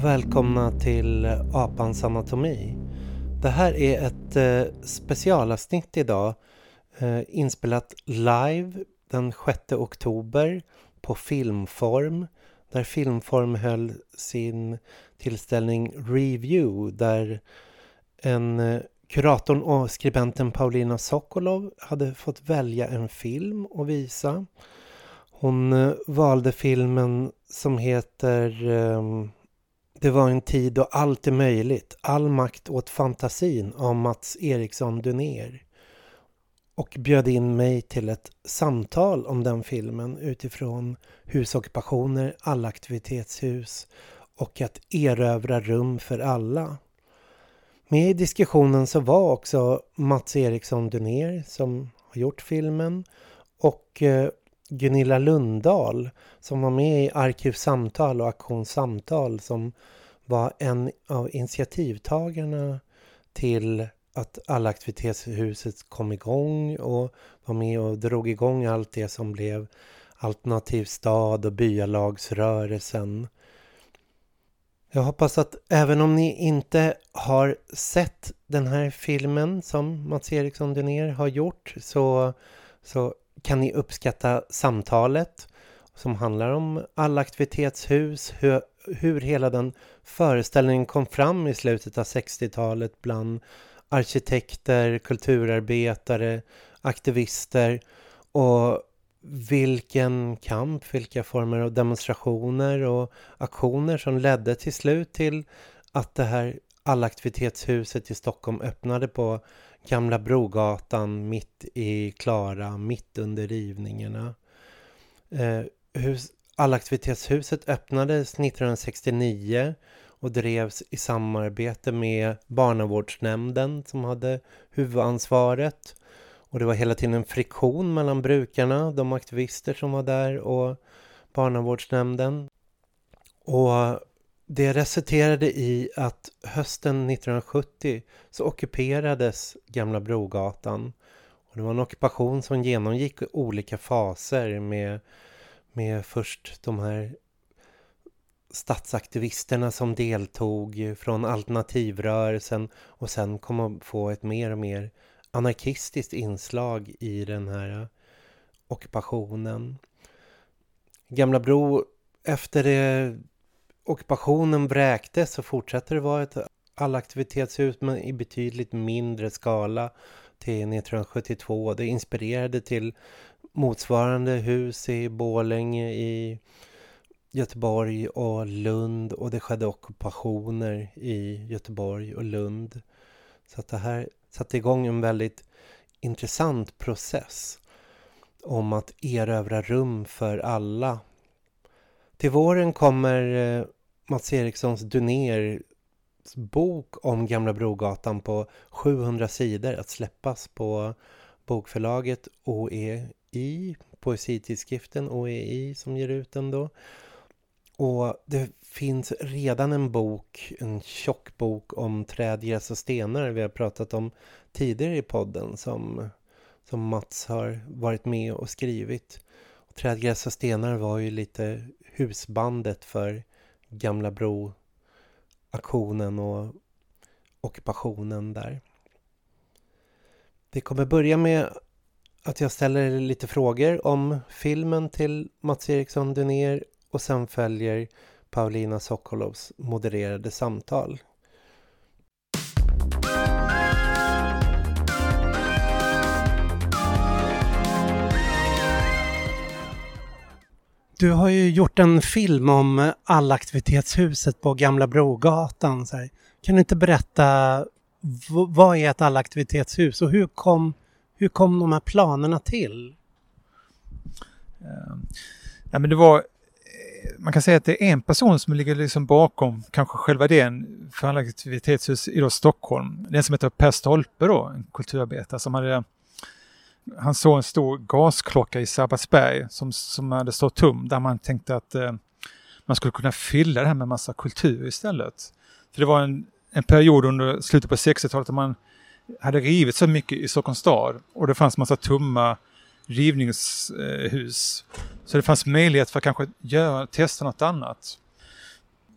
Och välkomna till Apans anatomi. Det här är ett eh, specialavsnitt idag eh, inspelat live den 6 oktober på Filmform där Filmform höll sin tillställning Review där en eh, kuratorn och skribenten Paulina Sokolov hade fått välja en film att visa. Hon eh, valde filmen som heter um, det var en tid då allt är möjligt. All makt åt fantasin av Mats Eriksson Dunér. Och bjöd in mig till ett samtal om den filmen utifrån husockupationer, allaktivitetshus och att erövra rum för alla. Med i diskussionen så var också Mats Eriksson Dunér som har gjort filmen och eh, Gunilla Lundahl som var med i Arkivsamtal och Aktionssamtal som var en av initiativtagarna till att Allaktivitetshuset kom igång och var med och drog igång allt det som blev Alternativ stad och byalagsrörelsen. Jag hoppas att även om ni inte har sett den här filmen som Mats Eriksson Dunér har gjort så, så kan ni uppskatta samtalet som handlar om allaktivitetshus, hur, hur hela den föreställningen kom fram i slutet av 60-talet bland arkitekter, kulturarbetare, aktivister? Och vilken kamp, vilka former av demonstrationer och aktioner som ledde till slut till att det här allaktivitetshuset i Stockholm öppnade på Gamla Brogatan mitt i Klara, mitt under rivningarna. Eh, hus, allaktivitetshuset öppnades 1969 och drevs i samarbete med barnavårdsnämnden som hade huvudansvaret. Och det var hela tiden en friktion mellan brukarna, de aktivister som var där och barnavårdsnämnden. Och det resulterade i att hösten 1970 så ockuperades Gamla Brogatan. Och det var en ockupation som genomgick olika faser med, med först de här statsaktivisterna som deltog från alternativrörelsen och sen kom att få ett mer och mer anarkistiskt inslag i den här ockupationen. Gamla Bro efter det ockupationen vräktes så fortsätter det vara ett allaktivitetshus men i betydligt mindre skala till 1972. Det inspirerade till motsvarande hus i Bålänge, i Göteborg och Lund och det skedde ockupationer i Göteborg och Lund. Så att det här satte igång en väldigt intressant process om att erövra rum för alla. Till våren kommer eh, Mats Erikssons Dunér bok om Gamla Brogatan på 700 sidor att släppas på bokförlaget OEI, poesitidskriften OEI som ger ut den då. Och det finns redan en bok, en tjock bok om träd, gräs och stenar vi har pratat om tidigare i podden som, som Mats har varit med och skrivit. Träd, gräs och stenar var ju lite husbandet för Gamla Bro aktionen och ockupationen där. Vi kommer börja med att jag ställer lite frågor om filmen till Mats Eriksson Dunér och sen följer Paulina Sokolovs modererade samtal. Du har ju gjort en film om allaktivitetshuset på Gamla Brogatan. Så här. Kan du inte berätta vad är ett allaktivitetshus och hur kom, hur kom de här planerna till? Ehm, ja, men det var eh, man kan säga att det är en person som ligger liksom bakom kanske själva idén för allaktivitetshus i i Det Stockholm. Den som heter Per Stolpe då, en kulturarbetare som hade han såg en stor gasklocka i Sabbatsberg som, som hade stått tom där man tänkte att eh, man skulle kunna fylla det här med massa kultur istället. För det var en, en period under slutet på 60-talet där man hade rivit så mycket i Stockholms stad och det fanns massa tomma rivningshus. Eh, så det fanns möjlighet för att kanske göra, testa något annat.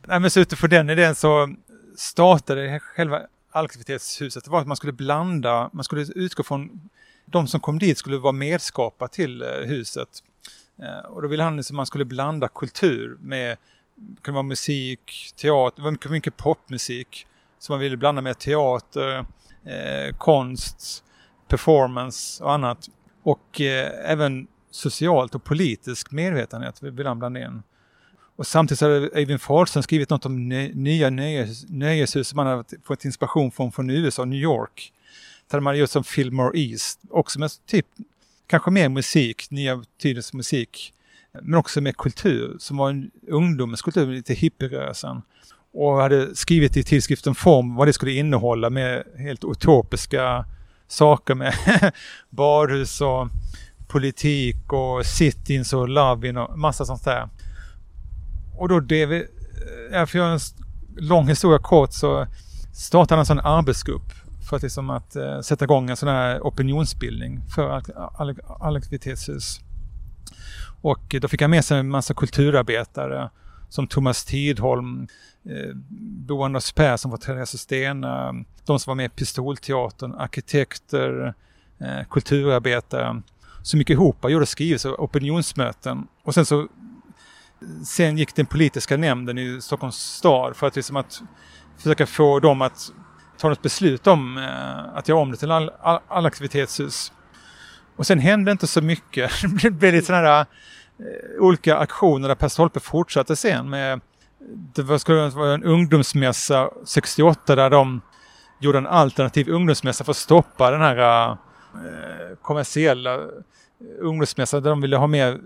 Nej, men så utifrån den idén så startade själva allaktivitetshuset. Det var att man skulle blanda, man skulle utgå från de som kom dit skulle vara medskapare till eh, huset. Eh, och då ville han liksom att man skulle blanda kultur med, det kunde vara musik, teater, det var mycket, popmusik. Så man ville blanda med teater, eh, konst, performance och annat. Och eh, även socialt och politisk medvetenhet vill han blanda in. Och samtidigt så hade Eivind Fahlström skrivit något om nya nöjes, nöjeshus som han hade fått inspiration från från USA, New York hade man gjort som Fillmore East, också med typ kanske mer musik, nya tidens musik, men också med kultur som var en ungdomens kultur, lite hippierörelsen. Och hade skrivit i tidskriften Form vad det skulle innehålla med helt utopiska saker med barhus och politik och sit-ins och love-in och massa sånt där. Och då det vi, eh, för att göra en lång historia kort så startade han en sån arbetsgrupp för att, liksom att eh, sätta igång en sån här opinionsbildning för allaktivitetshus. Och då fick han med sig en massa kulturarbetare som Thomas Tidholm, eh, Bo Anders Persson från Therese Stena, de som var med i Pistolteatern, arkitekter, eh, kulturarbetare som gick ihop och gjorde skrivelser och opinionsmöten. Och sen så sen gick den politiska nämnden i Stockholms stad för att, liksom att försöka få dem att ta något beslut om eh, att göra om det till all, all, all aktivitetshus. Och sen hände inte så mycket. det blev lite sådana här eh, olika aktioner där Per Stolpe fortsatte sen med det var, skulle vara en ungdomsmässa 68 där de gjorde en alternativ ungdomsmässa för att stoppa den här eh, kommersiella eh, ungdomsmässan där de ville ha med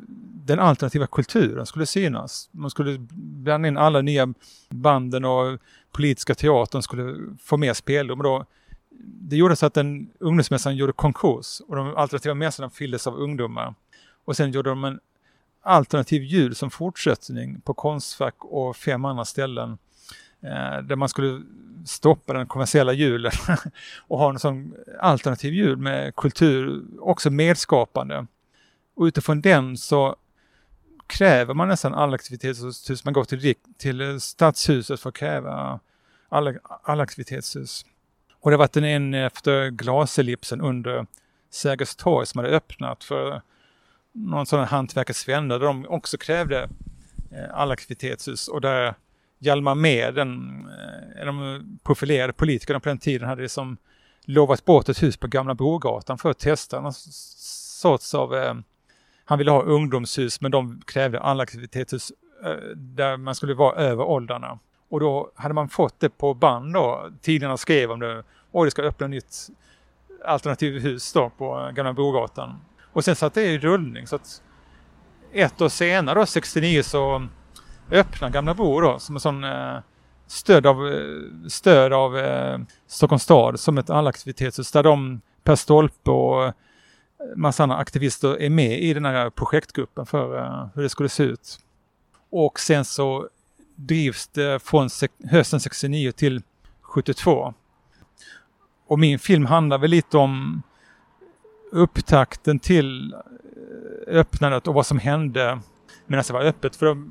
den alternativa kulturen skulle synas. Man skulle blanda in alla nya banden och politiska teatern skulle få mer spelrum. Då, det gjorde så att den ungdomsmässan gjorde konkurs och de alternativa mässorna fylldes av ungdomar. Och sen gjorde de en alternativ jul som fortsättning på Konstfack och fem andra ställen. Eh, där man skulle stoppa den kommersiella julen och ha en sån alternativ jul med kultur, också medskapande. Och utifrån den så kräver man nästan all aktivitetshus. Man går till, till stadshuset för att kräva alla, alla aktivitetshus. Och det har varit en, en efter glasellipsen under Sergels torg som hade öppnat för någon sån hantverkets vänner där de också krävde eh, alla aktivitetshus och där Hjalmar Mehr, den, eh, de profilerade politikerna på den tiden, hade liksom lovat bort ett hus på Gamla Brogatan för att testa någon sorts av eh, han ville ha ungdomshus men de krävde alla aktivitetshus eh, där man skulle vara över åldrarna. Och då hade man fått det på band då. Tidningarna skrev om det. Och det ska öppna nytt alternativhus då på Gamla Brogatan. Och sen satt det i rullning så att ett år senare då, 69 så öppnade Gamla Bro då som en sån eh, stöd av, eh, stöd av eh, Stockholms stad som ett allaktivitetshus där de Per Stolpe och eh, massa andra aktivister är med i den här projektgruppen för eh, hur det skulle se ut. Och sen så drivs det från hösten 69 till 72. Och min film handlar väl lite om upptakten till eh, öppnandet och vad som hände medan det var öppet. För då,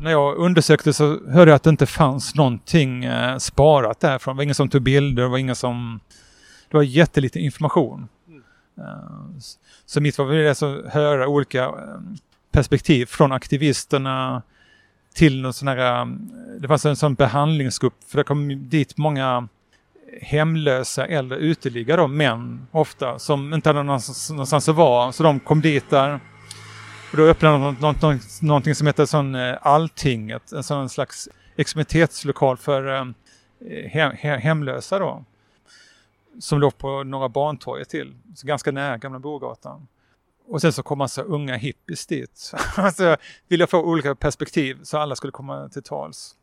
när jag undersökte så hörde jag att det inte fanns någonting eh, sparat därifrån. Det var ingen som tog bilder, det var ingen som... Det var jättelite information. Eh, så mitt var väl alltså att höra olika eh, perspektiv från aktivisterna till någon sån här, um, det fanns en sån behandlingsgrupp för det kom dit många hemlösa eller uteliggare, män ofta, som inte hade någonstans, att vara. Så de kom dit där. Och då öppnade de något, något, någonting som heter sån eh, Alltinget, en sån slags extremitetslokal för eh, hem, hemlösa då som låg på Norra Bantorget till, så ganska nära Gamla Brogatan. Och sen så kom massa unga hippies dit. alltså ville få olika perspektiv så alla skulle komma till tals.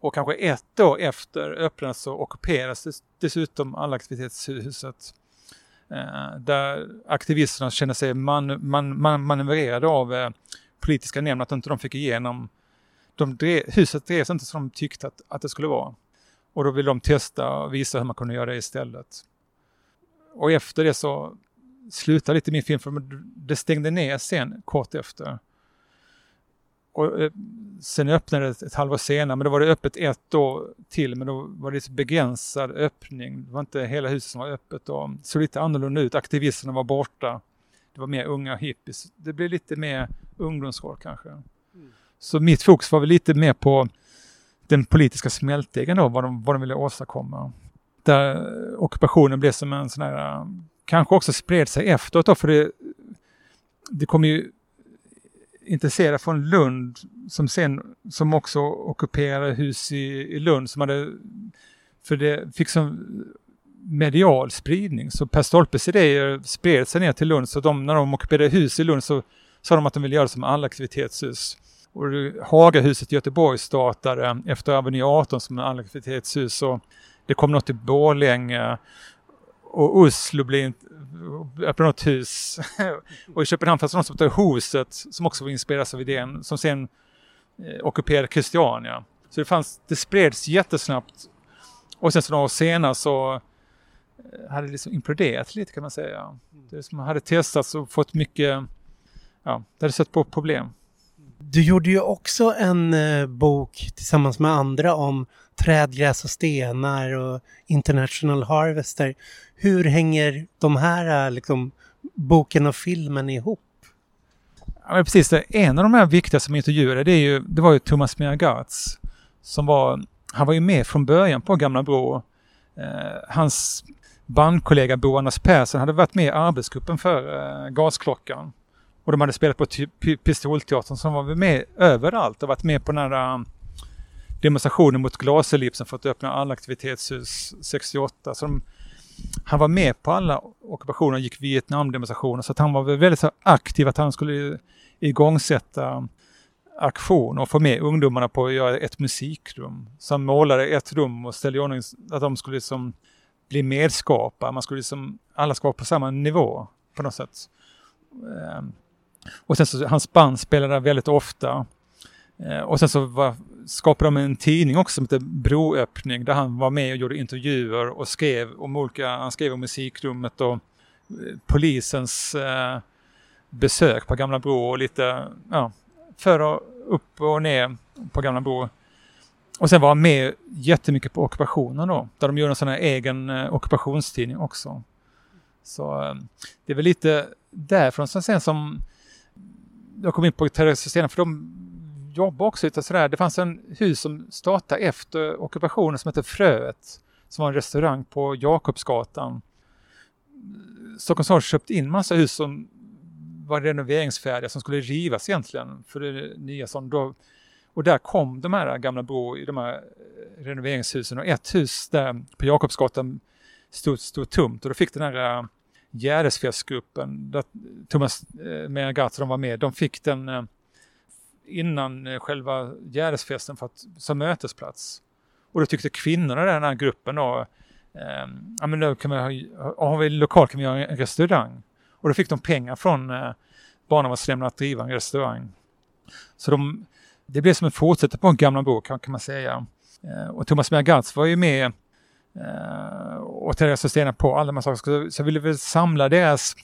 Och kanske ett år efter öppnandet så ockuperades dessutom allaktivitetshuset. Eh, där aktivisterna kände sig man, man, man, manövrerade av eh, politiska nämnden, att inte de fick igenom de drev, huset drevs inte som de tyckte att, att det skulle vara. Och då ville de testa och visa hur man kunde göra det istället. Och efter det så slutade lite min film för det stängde ner sen kort efter. och eh, sen öppnade det ett halvår senare, men då var det öppet ett år till, men då var det begränsad öppning. Det var inte hela huset som var öppet då. Det såg lite annorlunda ut, aktivisterna var borta. Det var mer unga hippies. Det blev lite mer ungdomsroll kanske. Mm. Så mitt fokus var väl lite mer på den politiska smältdegen då, vad de, vad de ville åstadkomma. Där ockupationen blev som en sån här, kanske också spred sig efteråt då, för det, det kom ju intresserade från Lund som sen, som också ockuperade hus i, i Lund som hade, för det fick som medial spridning. Så Per Stolpes idéer spred sig ner till Lund så de, när de ockuperade hus i Lund så sa de att de ville göra det som alla aktivitetshus. Och Hagahuset i Göteborg startade efter Aveny 18 som alla aktivitetshus och det kom något i Borlänge och Oslo blev öppnade något hus. och i Köpenhamn fanns det något som hette Huset som också var inspirerat av idén som sen eh, ockuperade Christiania. Så det fanns, det spreds jättesnabbt och sen så några år senare så eh, hade det liksom imploderat lite kan man säga. Mm. Det som hade testats och fått mycket, ja, det hade sett på problem. Du gjorde ju också en eh, bok tillsammans med andra om träd, gräs och stenar och International Harvester. Hur hänger de här äh, liksom, boken och filmen ihop? Ja, precis, en av de här viktiga som intervjuade det, är ju, det var ju Thomas Meergatz. Som var, han var ju med från början på Gamla Bro. Eh, hans bandkollega Bo Anders Persson hade varit med i arbetsgruppen för eh, Gasklockan. Och de hade spelat på Pistolteatern som var med överallt och varit med på den här demonstrationen mot glaselipsen för att öppna alla aktivitetshus 68. Så de, han var med på alla ockupationer, gick Vietnamdemonstrationer så att han var väldigt så aktiv att han skulle igångsätta aktion och få med ungdomarna på att göra ett musikrum. Så han målade ett rum och ställde i ordning att de skulle liksom bli medskapare. Man skulle liksom, alla ska vara på samma nivå på något sätt. Ehm, och sen så, hans band spelade väldigt ofta. Ehm, och sen så var, skapade de en tidning också som heter Broöppning där han var med och gjorde intervjuer och skrev om olika, han skrev om musikrummet och eh, polisens eh, besök på Gamla Bro och lite, ja, för och upp och ner på Gamla Bro. Och sen var han med jättemycket på ockupationen då, där de gjorde en sån här egen eh, ockupationstidning också. Så eh, det är väl lite därifrån som sen som jag kom in på terrorsystemet, för de jobba också lite sådär. Det fanns en hus som startade efter ockupationen som hette Fröet. Som var en restaurang på Jakobsgatan. Stockholms stad köpte in massa hus som var renoveringsfärdiga som skulle rivas egentligen för det nya sånt. Då, och där kom de här gamla Bro i de här eh, renoveringshusen och ett hus där på Jakobsgatan stod, stod tomt och då fick den här eh, äh, Gärdesfestgruppen, där Thomas eh, Meergatz de var med, de fick den eh, innan eh, själva Gärdesfesten för att, som mötesplats. Och då tyckte kvinnorna i den här gruppen då, eh, ja men då kan vi ha, har vi lokal kan vi ha en restaurang. Och då fick de pengar från eh, Barnavårdsnämnden att driva en restaurang. Så de, det blev som en fortsättning på en gamla bok kan, kan man säga. Eh, och Thomas Mergatz var ju med eh, och Therese Stena på alla de här sakerna. Så jag ville väl samla deras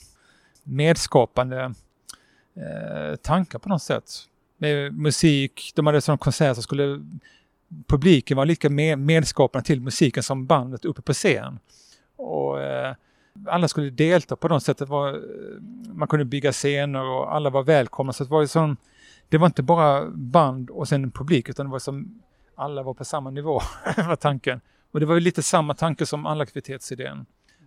medskapande eh, tankar på något sätt med musik. De hade sån konsert som skulle publiken var lika med, medskapande till musiken som bandet uppe på scen. Och eh, alla skulle delta på något sätt. Det var, eh, man kunde bygga scener och alla var välkomna. Så det var, sån, det var inte bara band och sen publik utan det var som alla var på samma nivå, var tanken. Och det var lite samma tanke som alla aktivitetsidén.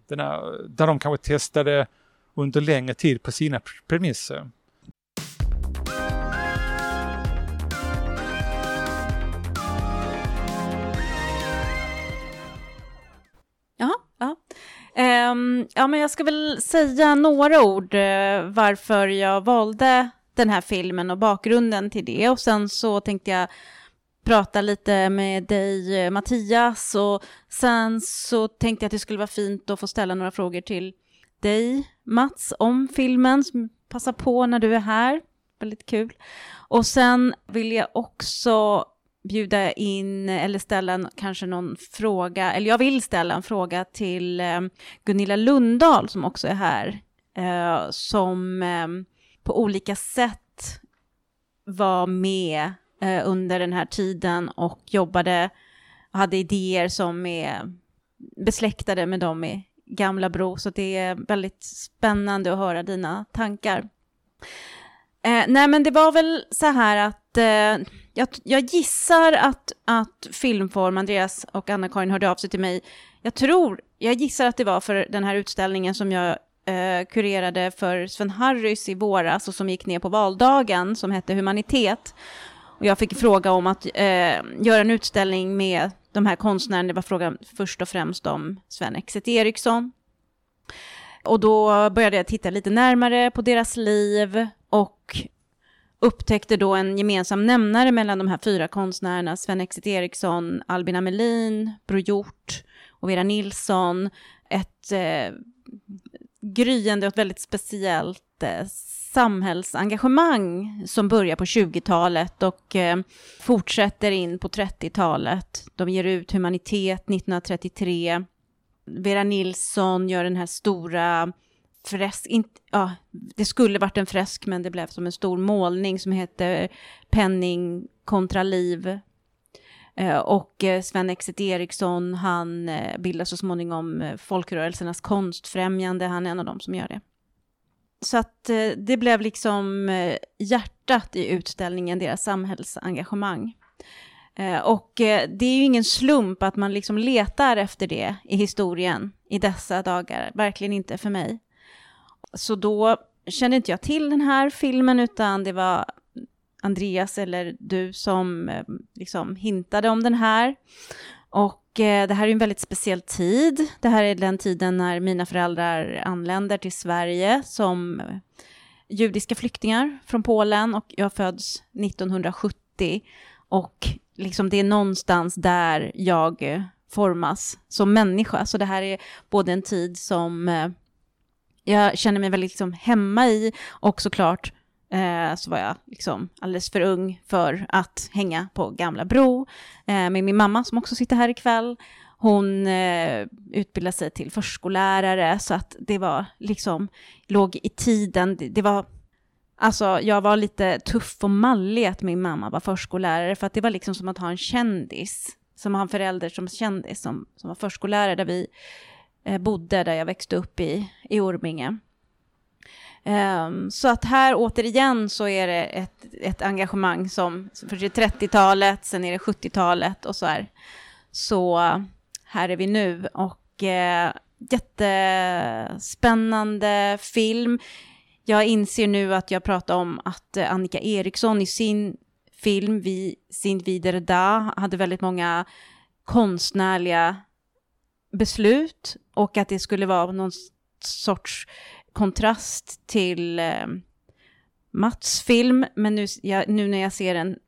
Den här, där de kanske testade under längre tid på sina premisser. Ehm, ja, men jag ska väl säga några ord eh, varför jag valde den här filmen och bakgrunden till det. Och sen så tänkte jag prata lite med dig eh, Mattias och sen så tänkte jag att det skulle vara fint att få ställa några frågor till dig Mats om filmen. Passa på när du är här, väldigt kul. Och sen vill jag också bjuda in eller ställa en, kanske någon fråga, eller jag vill ställa en fråga till eh, Gunilla Lundahl som också är här, eh, som eh, på olika sätt var med under den här tiden och jobbade, hade idéer som är besläktade med dem i Gamla Bro, så det är väldigt spännande att höra dina tankar. Nej, men det var väl så här att jag, jag, gissar att, att Filmform, Andreas och Anna-Karin hörde av sig till mig. Jag tror, jag gissar att det var för den här utställningen som jag eh, kurerade för Sven Harrys i våras och som gick ner på valdagen som hette Humanitet. Och jag fick fråga om att eh, göra en utställning med de här konstnärerna. Det var frågan först och främst om Sven Exet Eriksson. Och då började jag titta lite närmare på deras liv och upptäckte då en gemensam nämnare mellan de här fyra konstnärerna, Sven-Exit Eriksson, Albin Amelin, Bror Hjort och Vera Nilsson. Ett eh, gryende och ett väldigt speciellt eh, samhällsengagemang som börjar på 20-talet och eh, fortsätter in på 30-talet. De ger ut Humanitet 1933. Vera Nilsson gör den här stora fresk, in, ja, det skulle varit en fresk men det blev som en stor målning som heter Penning kontra liv. Eh, och eh, Sven Exet Eriksson, han eh, bildar så småningom Folkrörelsernas konstfrämjande, han är en av dem som gör det. Så att det blev liksom hjärtat i utställningen, deras samhällsengagemang. Och det är ju ingen slump att man liksom letar efter det i historien i dessa dagar, verkligen inte för mig. Så då kände inte jag till den här filmen utan det var Andreas eller du som eh, liksom hintade om den här. Och eh, det här är en väldigt speciell tid. Det här är den tiden när mina föräldrar anländer till Sverige som eh, judiska flyktingar från Polen och jag föds 1970 och liksom det är någonstans där jag eh, formas som människa. Så det här är både en tid som jag känner mig väldigt liksom hemma i och såklart eh, så var jag liksom alldeles för ung för att hänga på Gamla Bro eh, med min mamma som också sitter här ikväll. Hon eh, utbildade sig till förskollärare så att det var liksom, låg i tiden, det, det var Alltså jag var lite tuff och mallig att min mamma var förskollärare för att det var liksom som att ha en kändis, som har en förälder som kändis som, som var förskollärare där vi Eh, bodde, där jag växte upp i, i Orminge. Um, så att här återigen så är det ett, ett engagemang som, för det är 30-talet, sen är det 70-talet och så här. Så här är vi nu och uh, jättespännande film. Jag inser nu att jag pratar om att uh, Annika Eriksson i sin film, Vi, Sin vidare da, hade väldigt många konstnärliga beslut och att det skulle vara någon sorts kontrast till eh, Mats film, men nu, jag, nu när jag ser den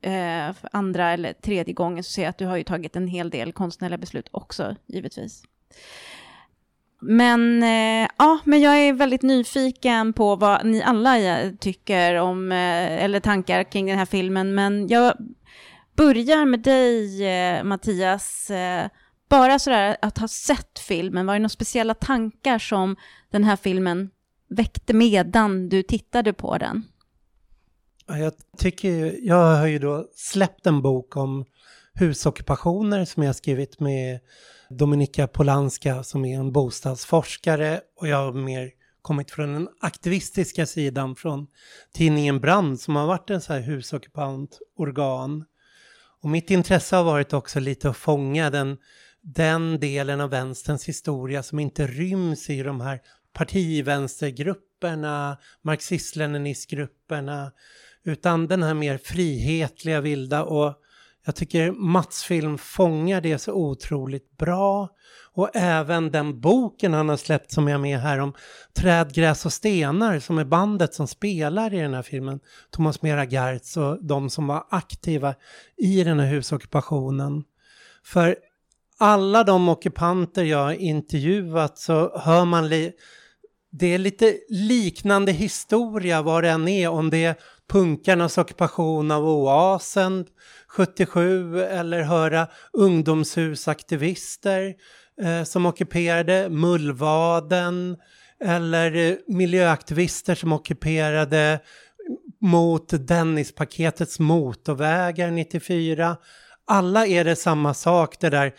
eh, andra eller tredje gången så ser jag att du har ju tagit en hel del konstnärliga beslut också, givetvis. Men eh, ja, men jag är väldigt nyfiken på vad ni alla eh, tycker om, eh, eller tankar kring den här filmen. Men jag börjar med dig, eh, Mattias. Eh, bara sådär att ha sett filmen, var det några speciella tankar som den här filmen väckte medan du tittade på den? Jag tycker, jag har ju då släppt en bok om husockupationer som jag skrivit med Dominika Polanska som är en bostadsforskare och jag har mer kommit från den aktivistiska sidan från tidningen Brand som har varit en så här husockupant organ. Och mitt intresse har varit också lite att fånga den den delen av vänsterns historia som inte ryms i de här partivänstergrupperna, marxist-leninistgrupperna, utan den här mer frihetliga vilda och jag tycker Mats film fångar det så otroligt bra. Och även den boken han har släppt som är med här om Träd, gräs och stenar som är bandet som spelar i den här filmen. Thomas Mera Gertz och de som var aktiva i den här husockupationen. För alla de ockupanter jag har intervjuat så hör man li det är lite liknande historia vad det än är, om det är punkarnas ockupation av Oasen 77 eller höra ungdomshusaktivister eh, som ockuperade Mullvaden eller eh, miljöaktivister som ockuperade mot Dennispaketets motorvägar 94. Alla är det samma sak, det där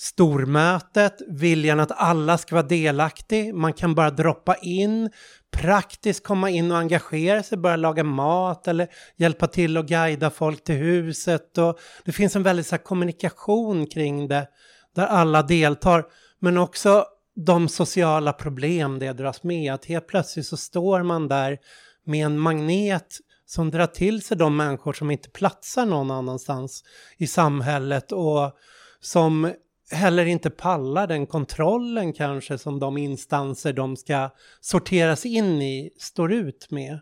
stormötet, viljan att alla ska vara delaktig, man kan bara droppa in, praktiskt komma in och engagera sig, börja laga mat eller hjälpa till och guida folk till huset. Och det finns en väldig så här, kommunikation kring det, där alla deltar, men också de sociala problem det dras med, att helt plötsligt så står man där med en magnet som drar till sig de människor som inte platsar någon annanstans i samhället och som heller inte pallar den kontrollen kanske som de instanser de ska sorteras in i står ut med.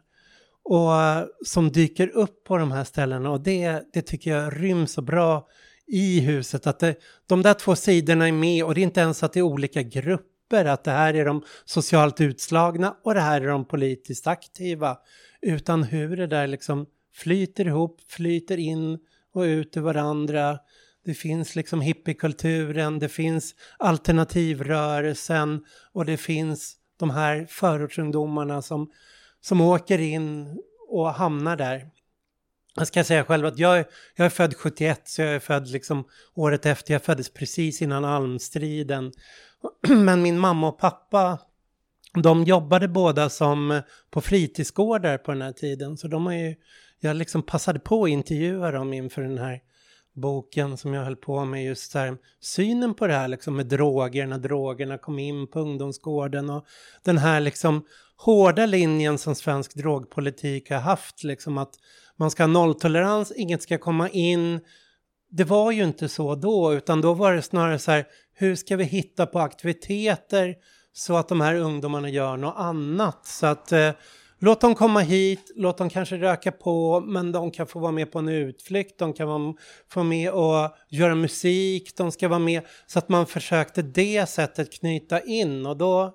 Och eh, som dyker upp på de här ställena och det, det tycker jag ryms så bra i huset. Att det, de där två sidorna är med och det är inte ens att det är olika grupper, att det här är de socialt utslagna och det här är de politiskt aktiva. Utan hur det där liksom flyter ihop, flyter in och ut ur varandra. Det finns liksom hippiekulturen, det finns alternativrörelsen och det finns de här förortsungdomarna som, som åker in och hamnar där. Jag ska säga själv att jag, jag är född 71 så jag är född liksom året efter, jag föddes precis innan almstriden. Men min mamma och pappa de jobbade båda som på fritidsgårdar på den här tiden så de har ju, jag liksom passade på att intervjua dem inför den här boken som jag höll på med just här, synen på det här liksom med droger när drogerna kom in på ungdomsgården och den här liksom hårda linjen som svensk drogpolitik har haft liksom att man ska ha nolltolerans, inget ska komma in. Det var ju inte så då utan då var det snarare så här hur ska vi hitta på aktiviteter så att de här ungdomarna gör något annat så att eh, Låt dem komma hit, låt dem kanske röka på, men de kan få vara med på en utflykt, de kan vara, få med och göra musik, de ska vara med. Så att man försökte det sättet knyta in och då,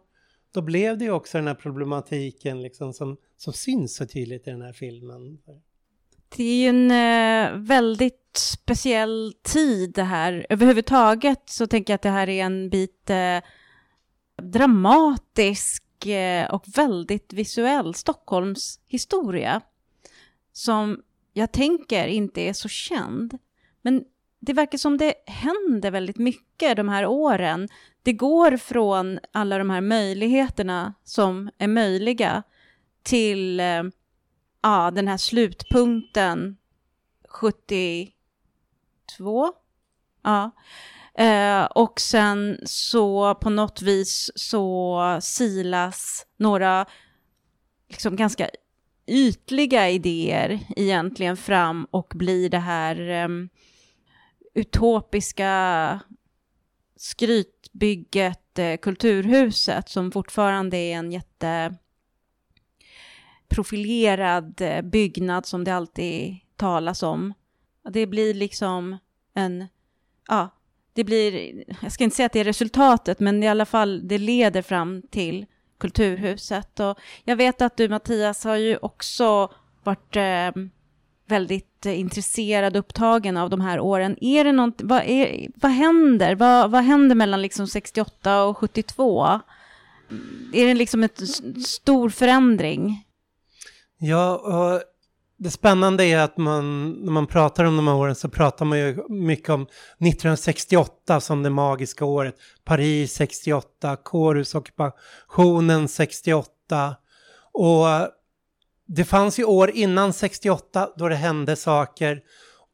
då blev det ju också den här problematiken liksom som, som syns så tydligt i den här filmen. Det är ju en eh, väldigt speciell tid det här. Överhuvudtaget så tänker jag att det här är en bit eh, dramatisk Eh, och väldigt visuell Stockholms historia som jag tänker inte är så känd. Men det verkar som det händer väldigt mycket de här åren. Det går från alla de här möjligheterna som är möjliga till eh, ja, den här slutpunkten 72. Ja, Eh, och sen så på något vis så silas några liksom ganska ytliga idéer egentligen fram och blir det här eh, utopiska skrytbygget eh, Kulturhuset som fortfarande är en jätte profilerad eh, byggnad som det alltid talas om. Det blir liksom en, ja, det blir, jag ska inte säga att det är resultatet, men i alla fall det leder fram till Kulturhuset. Och jag vet att du Mattias har ju också varit eh, väldigt eh, intresserad och upptagen av de här åren. Är det något, vad, är, vad händer? Vad, vad händer mellan liksom 68 och 72? Är det liksom en stor förändring? Ja, och det spännande är att man, när man pratar om de här åren så pratar man ju mycket om 1968 som det magiska året. Paris 68, kårhusockupationen 68. Och det fanns ju år innan 68 då det hände saker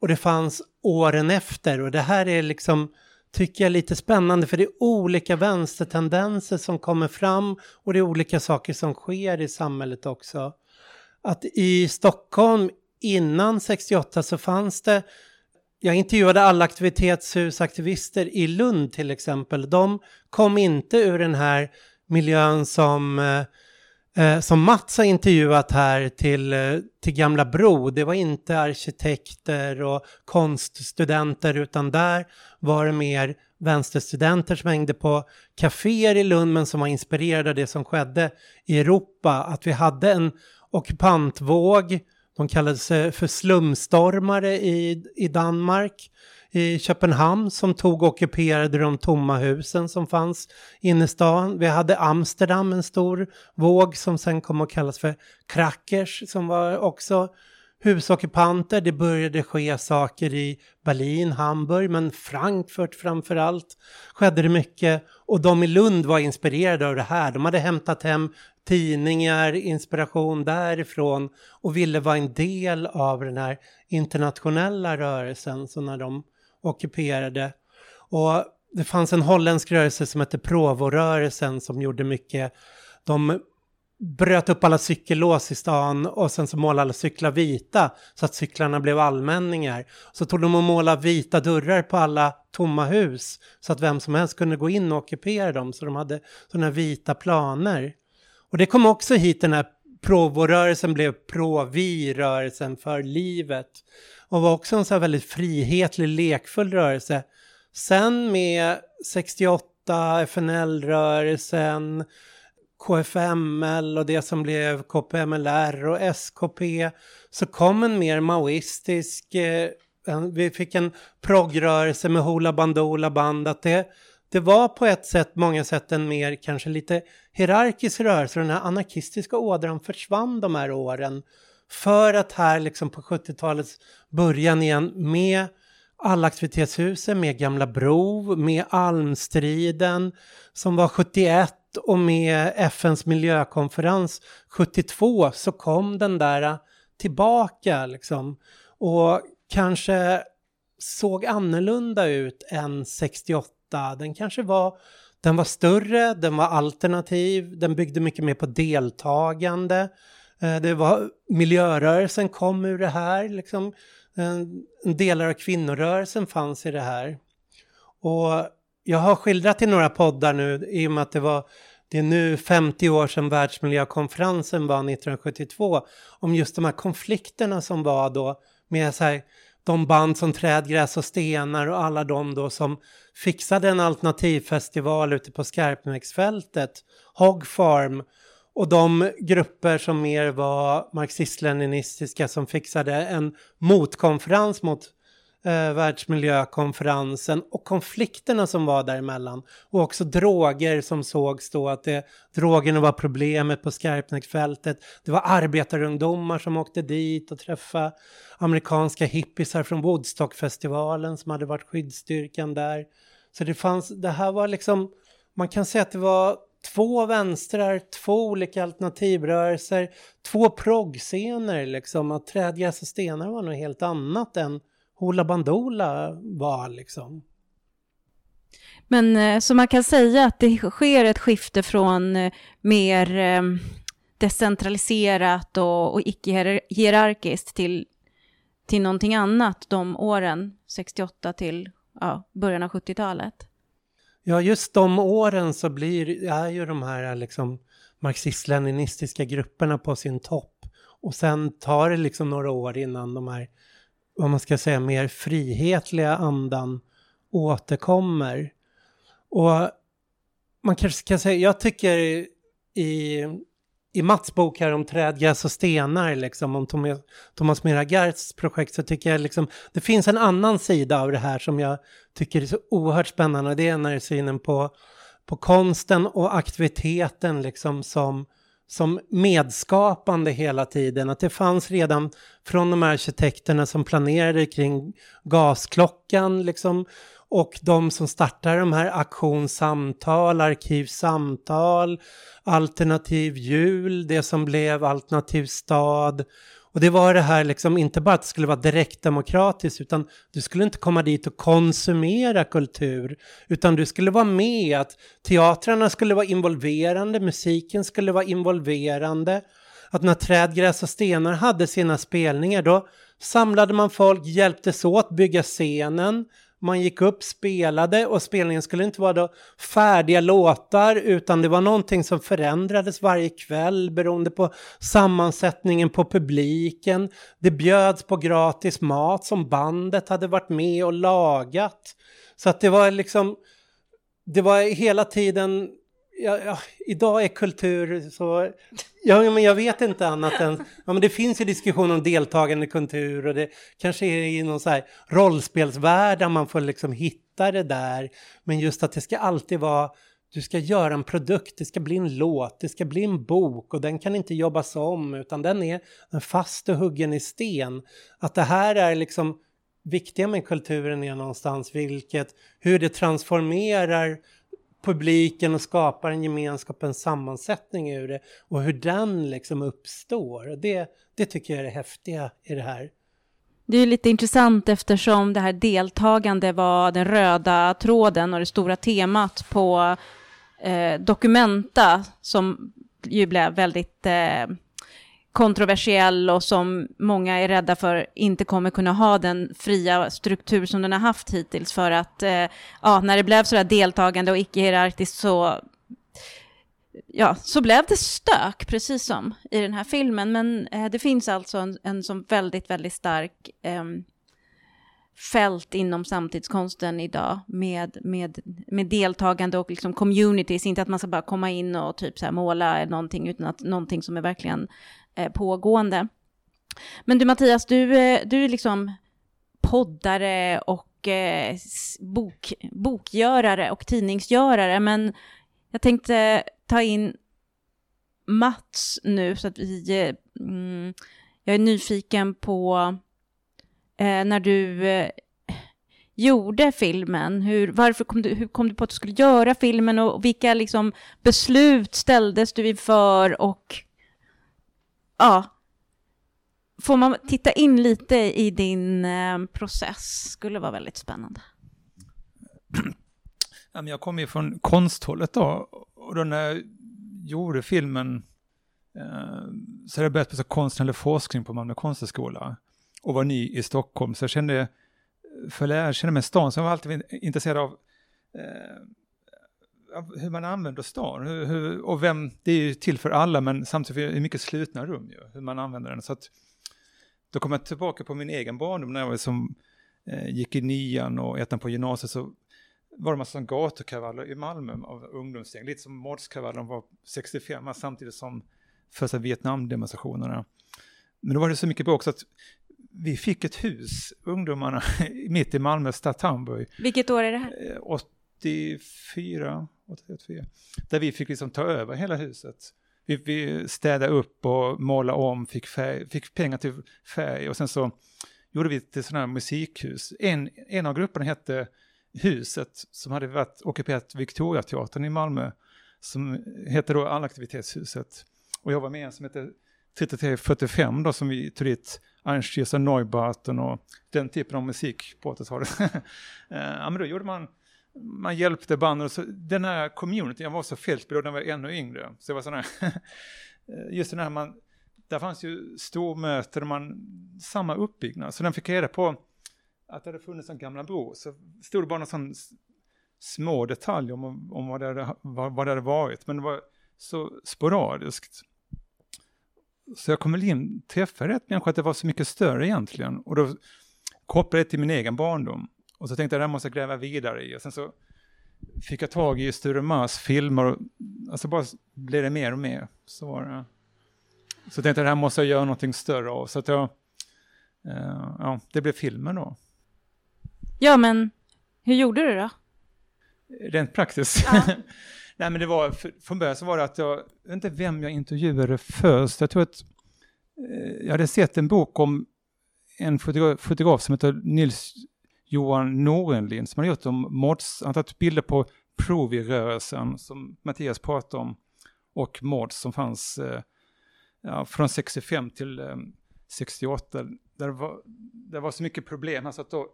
och det fanns åren efter och det här är liksom tycker jag är lite spännande för det är olika vänstertendenser som kommer fram och det är olika saker som sker i samhället också att i Stockholm innan 68 så fanns det jag intervjuade alla aktivitetshusaktivister i Lund till exempel. De kom inte ur den här miljön som, eh, eh som Mats har intervjuat här till, eh, till Gamla Bro. Det var inte arkitekter och konststudenter utan där var det mer vänsterstudenter som hängde på kaféer i Lund men som var inspirerade av det som skedde i Europa. Att vi hade en ockupantvåg. De kallades för slumstormare i, i Danmark. i Köpenhamn som tog och ockuperade de tomma husen som fanns inne i stan. Vi hade Amsterdam, en stor våg som sen kom att kallas för crackers som var också husockupanter. Det började ske saker i Berlin, Hamburg, men Frankfurt framför allt skedde det mycket. Och de i Lund var inspirerade av det här. De hade hämtat hem tidningar, inspiration därifrån och ville vara en del av den här internationella rörelsen. Så när de ockuperade. Och det fanns en holländsk rörelse som hette Provo-rörelsen som gjorde mycket. De bröt upp alla cykellås i stan och sen så målade alla cyklar vita så att cyklarna blev allmänningar. Så tog de och målade vita dörrar på alla tomma hus så att vem som helst kunde gå in och ockupera dem så de hade sådana vita planer. Och det kom också hit den här Provorörelsen blev Provi-rörelsen för livet och var också en så här väldigt frihetlig, lekfull rörelse. Sen med 68, FNL-rörelsen, KFML och det som blev KPMLR och SKP så kom en mer maoistisk, eh, vi fick en progrörelse med Hoola Bandoola Band, att det, det var på ett sätt, många sätt en mer kanske lite hierarkisk rörelse. Den här anarkistiska ådran försvann de här åren. För att här liksom på 70-talets början igen med allaktivitetshusen, med Gamla Bro, med Almstriden som var 71 och med FNs miljökonferens 72 så kom den där tillbaka liksom. Och kanske såg annorlunda ut än 68. Den kanske var, den var större, den var alternativ, den byggde mycket mer på deltagande. Eh, det var, miljörörelsen kom ur det här, liksom. Eh, delar av kvinnorörelsen fanns i det här. Och jag har skildrat i några poddar nu i och med att det var det är nu 50 år sedan världsmiljökonferensen var 1972 om just de här konflikterna som var då med så här, de band som Trädgräs och Stenar och alla de då som fixade en alternativfestival ute på Skarpnäcksfältet, Hog Farm och de grupper som mer var marxist-leninistiska som fixade en motkonferens mot eh, världsmiljökonferensen och konflikterna som var däremellan. Och också droger som sågs då att det, drogerna var problemet på Skarpnäcksfältet. Det var arbetarungdomar som åkte dit och träffade amerikanska hippisar från Woodstockfestivalen som hade varit skyddsstyrkan där. Så det fanns, det här var liksom, man kan säga att det var två vänstrar, två olika alternativrörelser, två proggscener liksom. Att Trädgräs och stenar var något helt annat än Hoola Bandoola var liksom. Men eh, så man kan säga att det sker ett skifte från eh, mer eh, decentraliserat och, och icke-hierarkiskt till, till någonting annat de åren, 68 till ja, början av 70-talet. Ja, just de åren så blir, är ju de här liksom marxist-leninistiska grupperna på sin topp. Och sen tar det liksom några år innan de här vad man ska säga, mer frihetliga andan återkommer. Och man kanske kan säga, jag tycker i, i Mats bok här om träd, gräs och stenar, liksom, om Thomas, Thomas Miragards projekt, så tycker jag liksom, det finns en annan sida av det här som jag tycker är så oerhört spännande. Det är när det är synen på, på konsten och aktiviteten liksom som som medskapande hela tiden. Att det fanns redan från de här arkitekterna som planerade kring gasklockan liksom, och de som startade de här auktionssamtal, arkivsamtal, alternativ jul, det som blev alternativ stad och det var det här liksom, inte bara att det skulle vara direktdemokratiskt, utan du skulle inte komma dit och konsumera kultur, utan du skulle vara med, att teatrarna skulle vara involverande, musiken skulle vara involverande, att när Träd, Gräs och Stenar hade sina spelningar, då samlade man folk, hjälptes åt bygga scenen, man gick upp, spelade och spelningen skulle inte vara då färdiga låtar utan det var någonting som förändrades varje kväll beroende på sammansättningen på publiken. Det bjöds på gratis mat som bandet hade varit med och lagat. Så att det var liksom, det var hela tiden ja, ja, idag är kultur så... Ja, men jag vet inte annat än... Ja, men det finns ju diskussion om deltagande kultur och det kanske är i någon så här rollspelsvärld där man får liksom hitta det där. Men just att det ska alltid vara... Du ska göra en produkt, det ska bli en låt, det ska bli en bok och den kan inte jobbas om utan den är fast och huggen i sten. Att det här är liksom viktiga med kulturen är någonstans vilket, hur det transformerar publiken och skapar en gemenskap, en sammansättning ur det och hur den liksom uppstår. Det, det tycker jag är det häftiga i det här. Det är lite intressant eftersom det här deltagande var den röda tråden och det stora temat på eh, Documenta som ju blev väldigt eh, kontroversiell och som många är rädda för inte kommer kunna ha den fria struktur som den har haft hittills för att eh, ja, när det blev sådär deltagande och icke-hierarkiskt så ja, så blev det stök, precis som i den här filmen. Men eh, det finns alltså en, en som väldigt, väldigt stark eh, fält inom samtidskonsten idag med, med, med deltagande och liksom communities. Inte att man ska bara komma in och typ så här måla någonting, utan att någonting som är verkligen Eh, pågående. Men du Mattias, du, eh, du är liksom poddare och eh, bok, bokgörare och tidningsgörare, men jag tänkte ta in Mats nu så att vi... Eh, mm, jag är nyfiken på eh, när du eh, gjorde filmen, hur, varför kom du, hur kom du på att du skulle göra filmen och vilka liksom, beslut ställdes du inför och ja, får man titta in lite i din eh, process skulle vara väldigt spännande. Jag kommer ju från konsthållet då. Och då när jag gjorde filmen eh, så hade jag börjat på konstnärlig forskning på Malmö konsthögskola och var ny i Stockholm. Så jag kände, för jag lära mig stan, så jag var alltid intresserad av eh, hur man använder stan. Hur, hur, och vem, det är ju till för alla men samtidigt är det mycket slutna rum ju, hur man använder den. Så att, då kom jag tillbaka på min egen barndom när jag var som, eh, gick i nian och ettan på gymnasiet så var det en massa gatukravaller i Malmö av ungdomsgäng, lite som Mordskravallen var 65, samtidigt som första Vietnamdemonstrationerna. Men då var det så mycket bråk så att vi fick ett hus, ungdomarna, mitt i Malmö stadt Hamburg. Vilket år är det här? 84, 84, där vi fick liksom ta över hela huset. Vi, vi städade upp och målade om, fick, färg, fick pengar till färg och sen så gjorde vi ett sådant här musikhus. En, en av grupperna hette Huset som hade varit ockuperat Victoriateatern i Malmö som hette då Allaktivitetshuset. Och jag var med en som hette 3345 då som vi tog dit Einstürzer Neubauten och den typen av musik på 80-talet. Eh, ja men då gjorde man man hjälpte banden. Och så, den här communityn, jag var så fältbild när jag var ännu yngre. Så det var sån här, just den här man, där fanns ju stormöten och man, samma uppbyggnad. Så den fick reda på att det hade funnits en gamla bro. Så stod det bara någon sån små detaljer om, om vad, det hade, vad, vad det hade varit. Men det var så sporadiskt. Så jag kom väl in, träffade rätt människa att det var så mycket större egentligen. Och då kopplade jag det till min egen barndom. Och så tänkte jag, det här måste jag gräva vidare i. Och sen så fick jag tag i Sture Mars filmer och alltså bara blev det mer och mer. Så var det. Så jag tänkte, det här måste jag göra någonting större av. Så att jag, uh, ja, det blev filmen då. Ja, men hur gjorde du då? Rent praktiskt? Ja. Nej, men det var, från början så var det att jag, jag vet inte vem jag intervjuade först. Jag tror att eh, jag hade sett en bok om en fotograf, fotograf som heter Nils Johan Norenlind som har gjort om mods, han har tagit bilder på Provi-rörelsen som Mattias pratade om och mods som fanns eh, ja, från 65 till eh, 68. Där det, var, där var så mycket problem, alltså att då,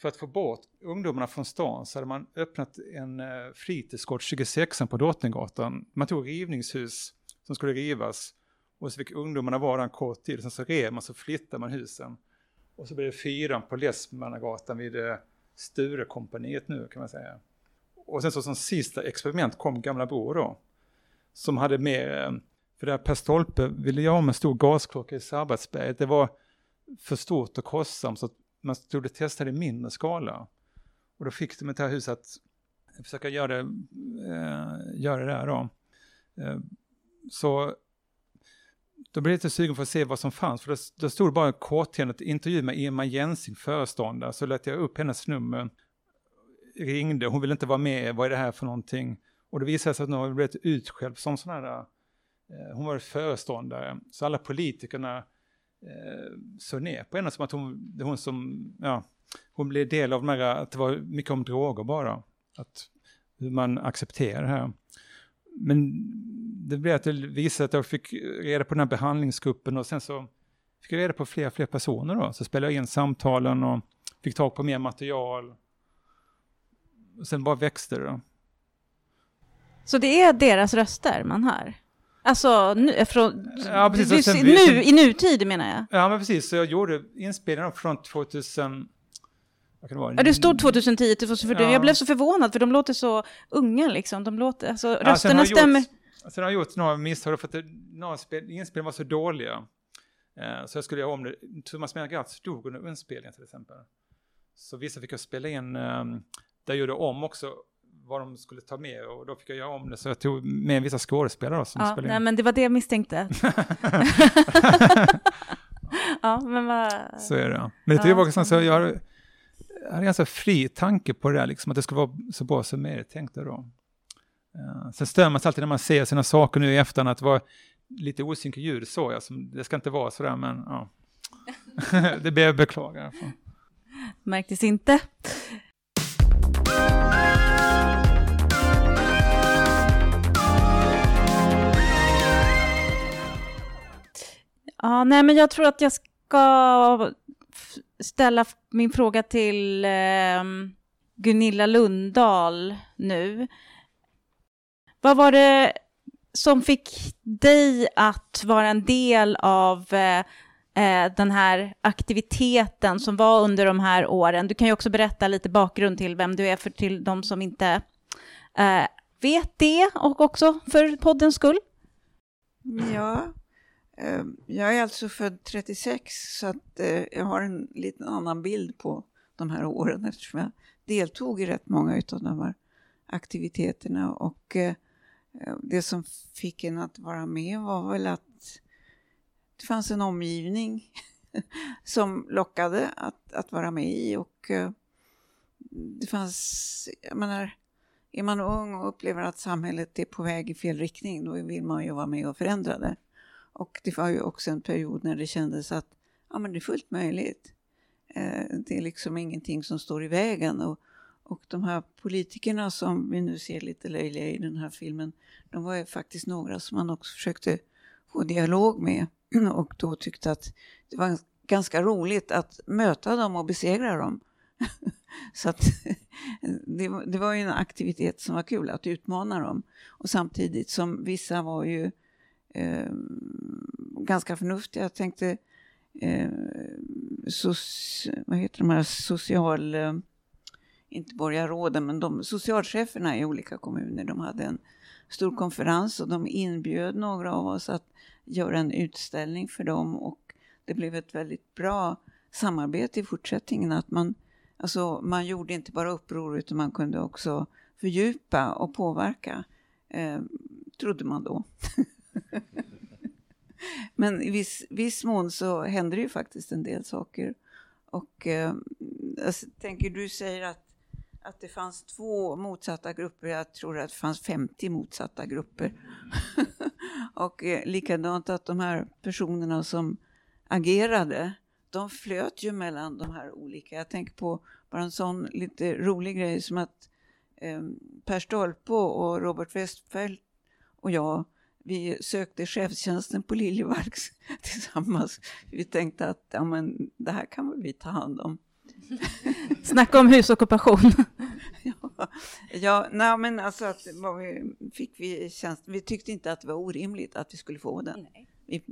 för att få bort ungdomarna från stan så hade man öppnat en eh, fritidsgård 26 på Drottninggatan. Man tog rivningshus som skulle rivas och så fick ungdomarna vara där en kort tid. Sen så rev man så flyttade man husen. Och så blev det fyran på Läsmannagatan vid eh, Sturekompaniet nu kan man säga. Och sen så som sista experiment kom Gamla Bro då. Som hade med, eh, för där Per Stolpe ville jag ha en stor gasklocka i Sabbatsberget. Det var för stort och kostsamt så att man skulle testa det i mindre skala. Och då fick de ett här huset att försöka göra det, eh, göra det där då. Eh, så då blev jag lite sugen för att se vad som fanns, för då, då stod det bara korthändigt intervju med Emma Jensing, föreståndare, så lät jag upp hennes nummer, ringde, hon ville inte vara med, vad är det här för någonting? Och det visade sig att hon hade blivit utskälld som sån här, eh, hon var föreståndare, så alla politikerna eh, såg ner på henne som att hon, det hon som, ja, hon blev del av de här, att det var mycket om droger bara. Att hur man accepterar det här. Men det blev att det visade att jag fick reda på den här behandlingsgruppen och sen så fick jag reda på fler och fler personer då. Så spelade jag in samtalen och fick tag på mer material. Och sen bara växte det då. Så det är deras röster man hör? Alltså, nu, från, ja, precis, du, sen, nu, sen, i nutid menar jag? Ja, men precis. Så jag gjorde inspelningen från 2000... Det vara? Ja, det stod 2010 till 2014. Ja. Jag blev så förvånad för de låter så unga liksom. De låter, alltså, Ja, rösterna har stämmer. Gjort, sen har jag gjort några misstag för att några spel, inspelningar var så dåliga. Eh, så jag skulle göra om det. Thomas Melgatz dog under inspelningen till exempel. Så vissa fick jag spela in, eh, där jag gjorde om också vad de skulle ta med och då fick jag göra om det så jag tog med vissa skådespelare då, som Ja, spelade nej, in. men det var det jag misstänkte. ja, men vad... Så är det. Men det Ja, var så jag jag hade en ganska fri tanke på det där, liksom, att det skulle vara så bra som möjligt, tänkte jag då. Uh, sen stör man sig alltid när man ser sina saker nu i efterhand, att det var lite osynk ljud, så jag, som, det ska inte vara sådär, men ja. det ber jag beklaga. Märktes inte. Ja, nej, men jag tror att jag ska ställa min fråga till eh, Gunilla Lundahl nu. Vad var det som fick dig att vara en del av eh, eh, den här aktiviteten som var under de här åren. Du kan ju också berätta lite bakgrund till vem du är för till de som inte eh, vet det och också för poddens skull. Ja, Ehm, jag är alltså född 36 så att eh, jag har en lite annan bild på de här åren eftersom jag deltog i rätt många av de här aktiviteterna och eh, det som fick en att vara med var väl att det fanns en omgivning som lockade att, att vara med i och eh, det fanns, jag menar, är man ung och upplever att samhället är på väg i fel riktning, då vill man ju vara med och förändra det. Och det var ju också en period när det kändes att ja, men det är fullt möjligt. Eh, det är liksom ingenting som står i vägen. Och, och de här politikerna som vi nu ser lite löjliga i den här filmen, de var ju faktiskt några som man också försökte få dialog med och då tyckte att det var ganska roligt att möta dem och besegra dem. Så att det, det var ju en aktivitet som var kul, att utmana dem. Och samtidigt som vissa var ju eh, ganska förnuftiga. Jag tänkte, eh, soci, vad heter de här social, eh, inte borgarråden, men de socialcheferna i olika kommuner, de hade en stor konferens och de inbjöd några av oss att göra en utställning för dem och det blev ett väldigt bra samarbete i fortsättningen. Att man, alltså, man gjorde inte bara uppror utan man kunde också fördjupa och påverka, eh, trodde man då. Men i viss, viss mån så händer det ju faktiskt en del saker. Och eh, jag tänker, du säger att, att det fanns två motsatta grupper. Jag tror att det fanns 50 motsatta grupper. och eh, likadant att de här personerna som agerade, de flöt ju mellan de här olika. Jag tänker på bara en sån lite rolig grej som att eh, Per Stolpe och Robert Westfeldt och jag vi sökte chefstjänsten på Liljevalchs tillsammans. Vi tänkte att ja, men, det här kan väl vi ta hand om. Snacka om husockupation. ja, ja nej, men alltså att vad vi, fick vi tjänst, vi tyckte inte att det var orimligt att vi skulle få den. Vi,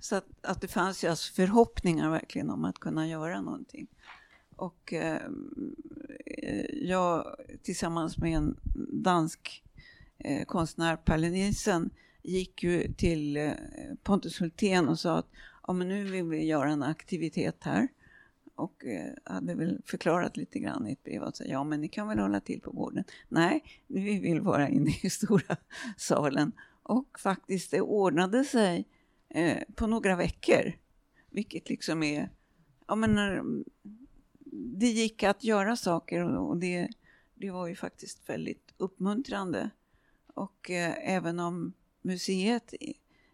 så att, att det fanns ju alltså förhoppningar verkligen om att kunna göra någonting. Och eh, jag tillsammans med en dansk eh, konstnär, Palle Nielsen, gick ju till eh, Pontus Hultén och sa att ja, men nu vill vi göra en aktivitet här. och eh, hade väl förklarat lite grann i ett brev och sa ja men ni kan väl hålla till på gården. Nej, vi vill vara inne i stora salen. Och faktiskt det ordnade sig eh, på några veckor. Vilket liksom är, ja men när, det gick att göra saker och det, det var ju faktiskt väldigt uppmuntrande. Och eh, även om museet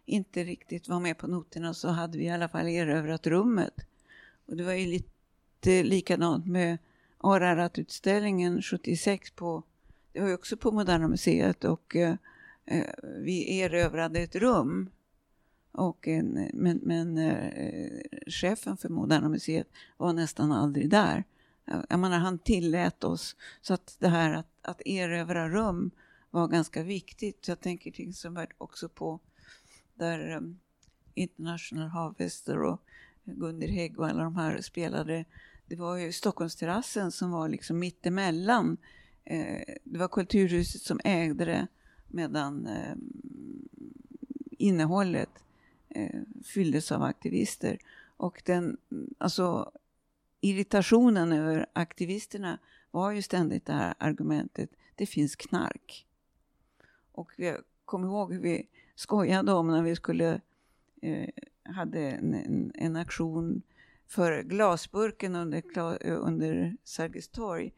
inte riktigt var med på noterna så hade vi i alla fall erövrat rummet. Och det var ju lite likadant med Ararat-utställningen 76 på, det var ju också på Moderna Museet och eh, eh, vi erövrade ett rum. Och en, men men eh, chefen för Moderna Museet var nästan aldrig där. Jag menar, han tillät oss. Så att det här att, att erövra rum var ganska viktigt. Jag tänker till exempel också på där um, International Harvester och Gunder Hägg och alla de här spelade. Det var ju Stockholmsterrassen som var liksom mittemellan. Eh, det var Kulturhuset som ägde det medan eh, innehållet eh, fylldes av aktivister. Och den, alltså irritationen över aktivisterna var ju ständigt det här argumentet, det finns knark. Och jag kommer ihåg hur vi skojade om när vi skulle eh, hade en, en, en, aktion för glasburken under, eh, under Sergels torg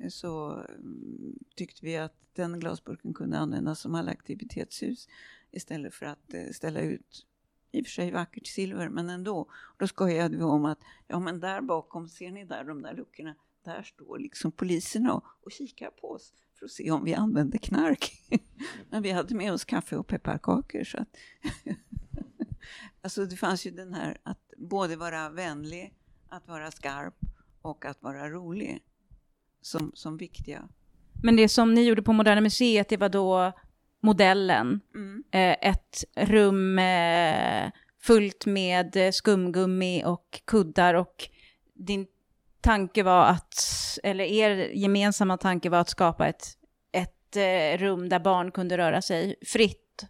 eh, så mm, tyckte vi att den glasburken kunde användas som alla aktivitetshus istället för att eh, ställa ut i och för sig vackert silver, men ändå. Då skojade vi om att ja, men där bakom, ser ni där de där luckorna? Där står liksom poliserna och, och kikar på oss för att se om vi använder knark. men vi hade med oss kaffe och pepparkakor. Så att alltså det fanns ju den här att både vara vänlig, att vara skarp och att vara rolig som, som viktiga. Men det som ni gjorde på Moderna Museet, det var då modellen. Mm. Eh, ett rum eh, fullt med skumgummi och kuddar och din tanke var att, eller er gemensamma tanke var att skapa ett, ett eh, rum där barn kunde röra sig fritt.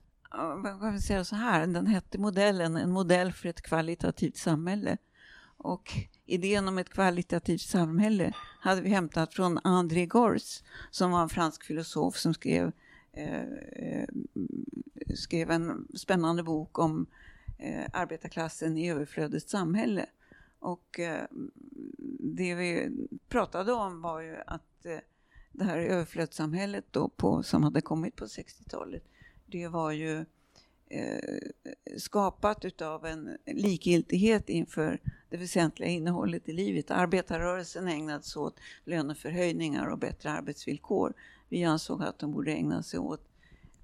Man kan säga så här, den hette modellen, en modell för ett kvalitativt samhälle. Och idén om ett kvalitativt samhälle hade vi hämtat från André Gors, som var en fransk filosof som skrev eh, eh, skrev en spännande bok om eh, arbetarklassen i överflödets samhälle. Och eh, det vi pratade om var ju att eh, det här överflödssamhället då på, som hade kommit på 60-talet, det var ju eh, skapat utav en likgiltighet inför det väsentliga innehållet i livet. Arbetarrörelsen ägnade sig åt löneförhöjningar och bättre arbetsvillkor. Vi ansåg att de borde ägna sig åt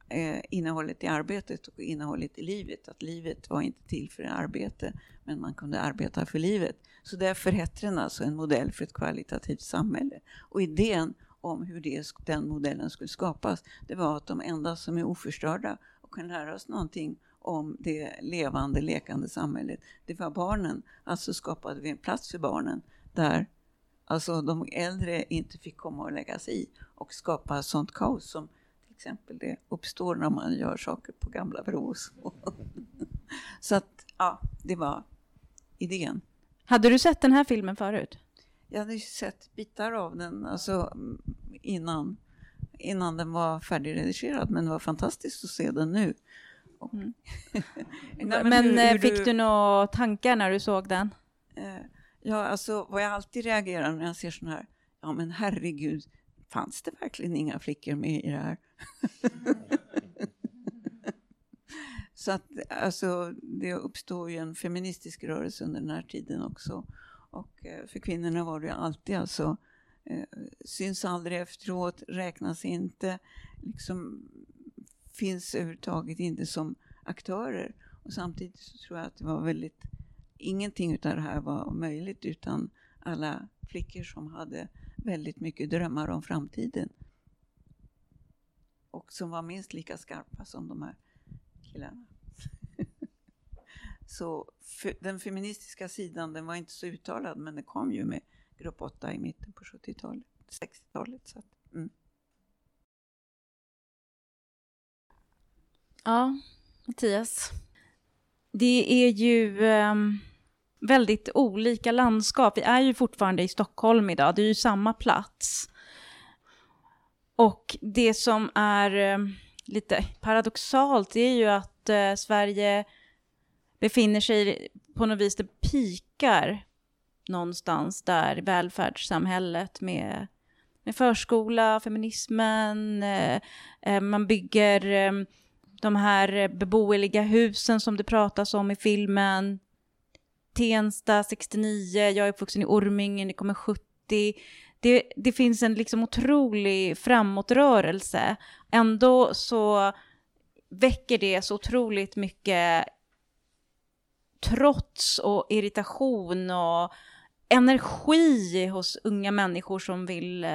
eh, innehållet i arbetet och innehållet i livet. Att livet var inte till för arbete, men man kunde arbeta för livet. Så därför hette den alltså en modell för ett kvalitativt samhälle. Och idén om hur det, den modellen skulle skapas, det var att de enda som är oförstörda och kan lära oss någonting om det levande, lekande samhället, det var barnen. Alltså skapade vi en plats för barnen där alltså de äldre inte fick komma och lägga sig i och skapa sånt kaos som exempel det uppstår när man gör saker på gamla Brås. Så att, ja, det var idén. Hade du sett den här filmen förut? Jag hade sett bitar av den alltså, innan, innan den var färdigredigerad, men det var fantastiskt att se den nu. Mm. men, men hur, hur fick du... du några tankar när du såg den? Eh, ja, alltså vad jag alltid reagerar när jag ser sån här, ja men herregud, fanns det verkligen inga flickor med i det här? Så att alltså, det uppstår ju en feministisk rörelse under den här tiden också. Och eh, för kvinnorna var det ju alltid alltså, eh, syns aldrig efteråt, räknas inte, liksom finns överhuvudtaget inte som aktörer. Och samtidigt så tror jag att det var väldigt, ingenting av det här var möjligt utan alla flickor som hade väldigt mycket drömmar om framtiden. Och som var minst lika skarpa som de här killarna. så den feministiska sidan den var inte så uttalad men det kom ju med Grupp 8 i mitten på 70-talet, 60-talet. Så att, mm. Ja, Mattias. Det är ju... Um väldigt olika landskap. Vi är ju fortfarande i Stockholm idag, det är ju samma plats. Och det som är eh, lite paradoxalt det är ju att eh, Sverige befinner sig på något vis, det pikar någonstans där välfärdssamhället med, med förskola, feminismen, eh, eh, man bygger eh, de här beboeliga husen som det pratas om i filmen. Tensta 69, jag är uppvuxen i Orminge, det kommer 70. Det, det finns en liksom otrolig framåtrörelse. Ändå så väcker det så otroligt mycket trots och irritation och energi hos unga människor som vill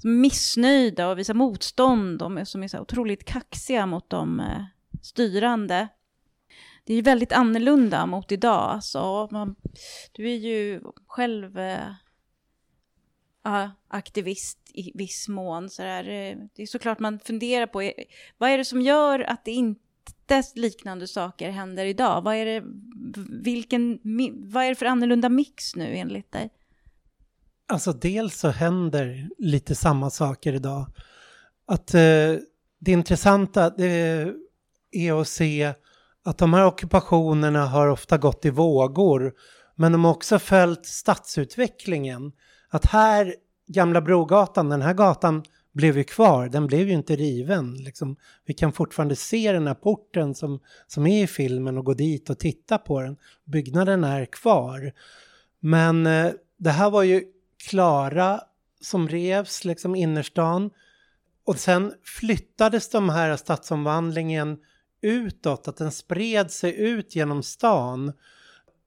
som är missnöjda och visar motstånd och som är så otroligt kaxiga mot de eh, styrande. Det är ju väldigt annorlunda mot idag. Alltså, man, du är ju själv eh, eh, aktivist i viss mån. Så där, eh, det är såklart man funderar på vad är det som gör att det inte liknande saker händer idag? Vad är det, vilken, vad är det för annorlunda mix nu enligt dig? Alltså dels så händer lite samma saker idag. Att eh, det intressanta det är att se att de här ockupationerna har ofta gått i vågor. Men de har också följt stadsutvecklingen. Att här, Gamla Brogatan, den här gatan blev ju kvar, den blev ju inte riven. Liksom, vi kan fortfarande se den här porten som, som är i filmen och gå dit och titta på den. Byggnaden är kvar. Men eh, det här var ju Klara som revs, liksom innerstan. Och sen flyttades de här stadsomvandlingen utåt, att den spred sig ut genom stan.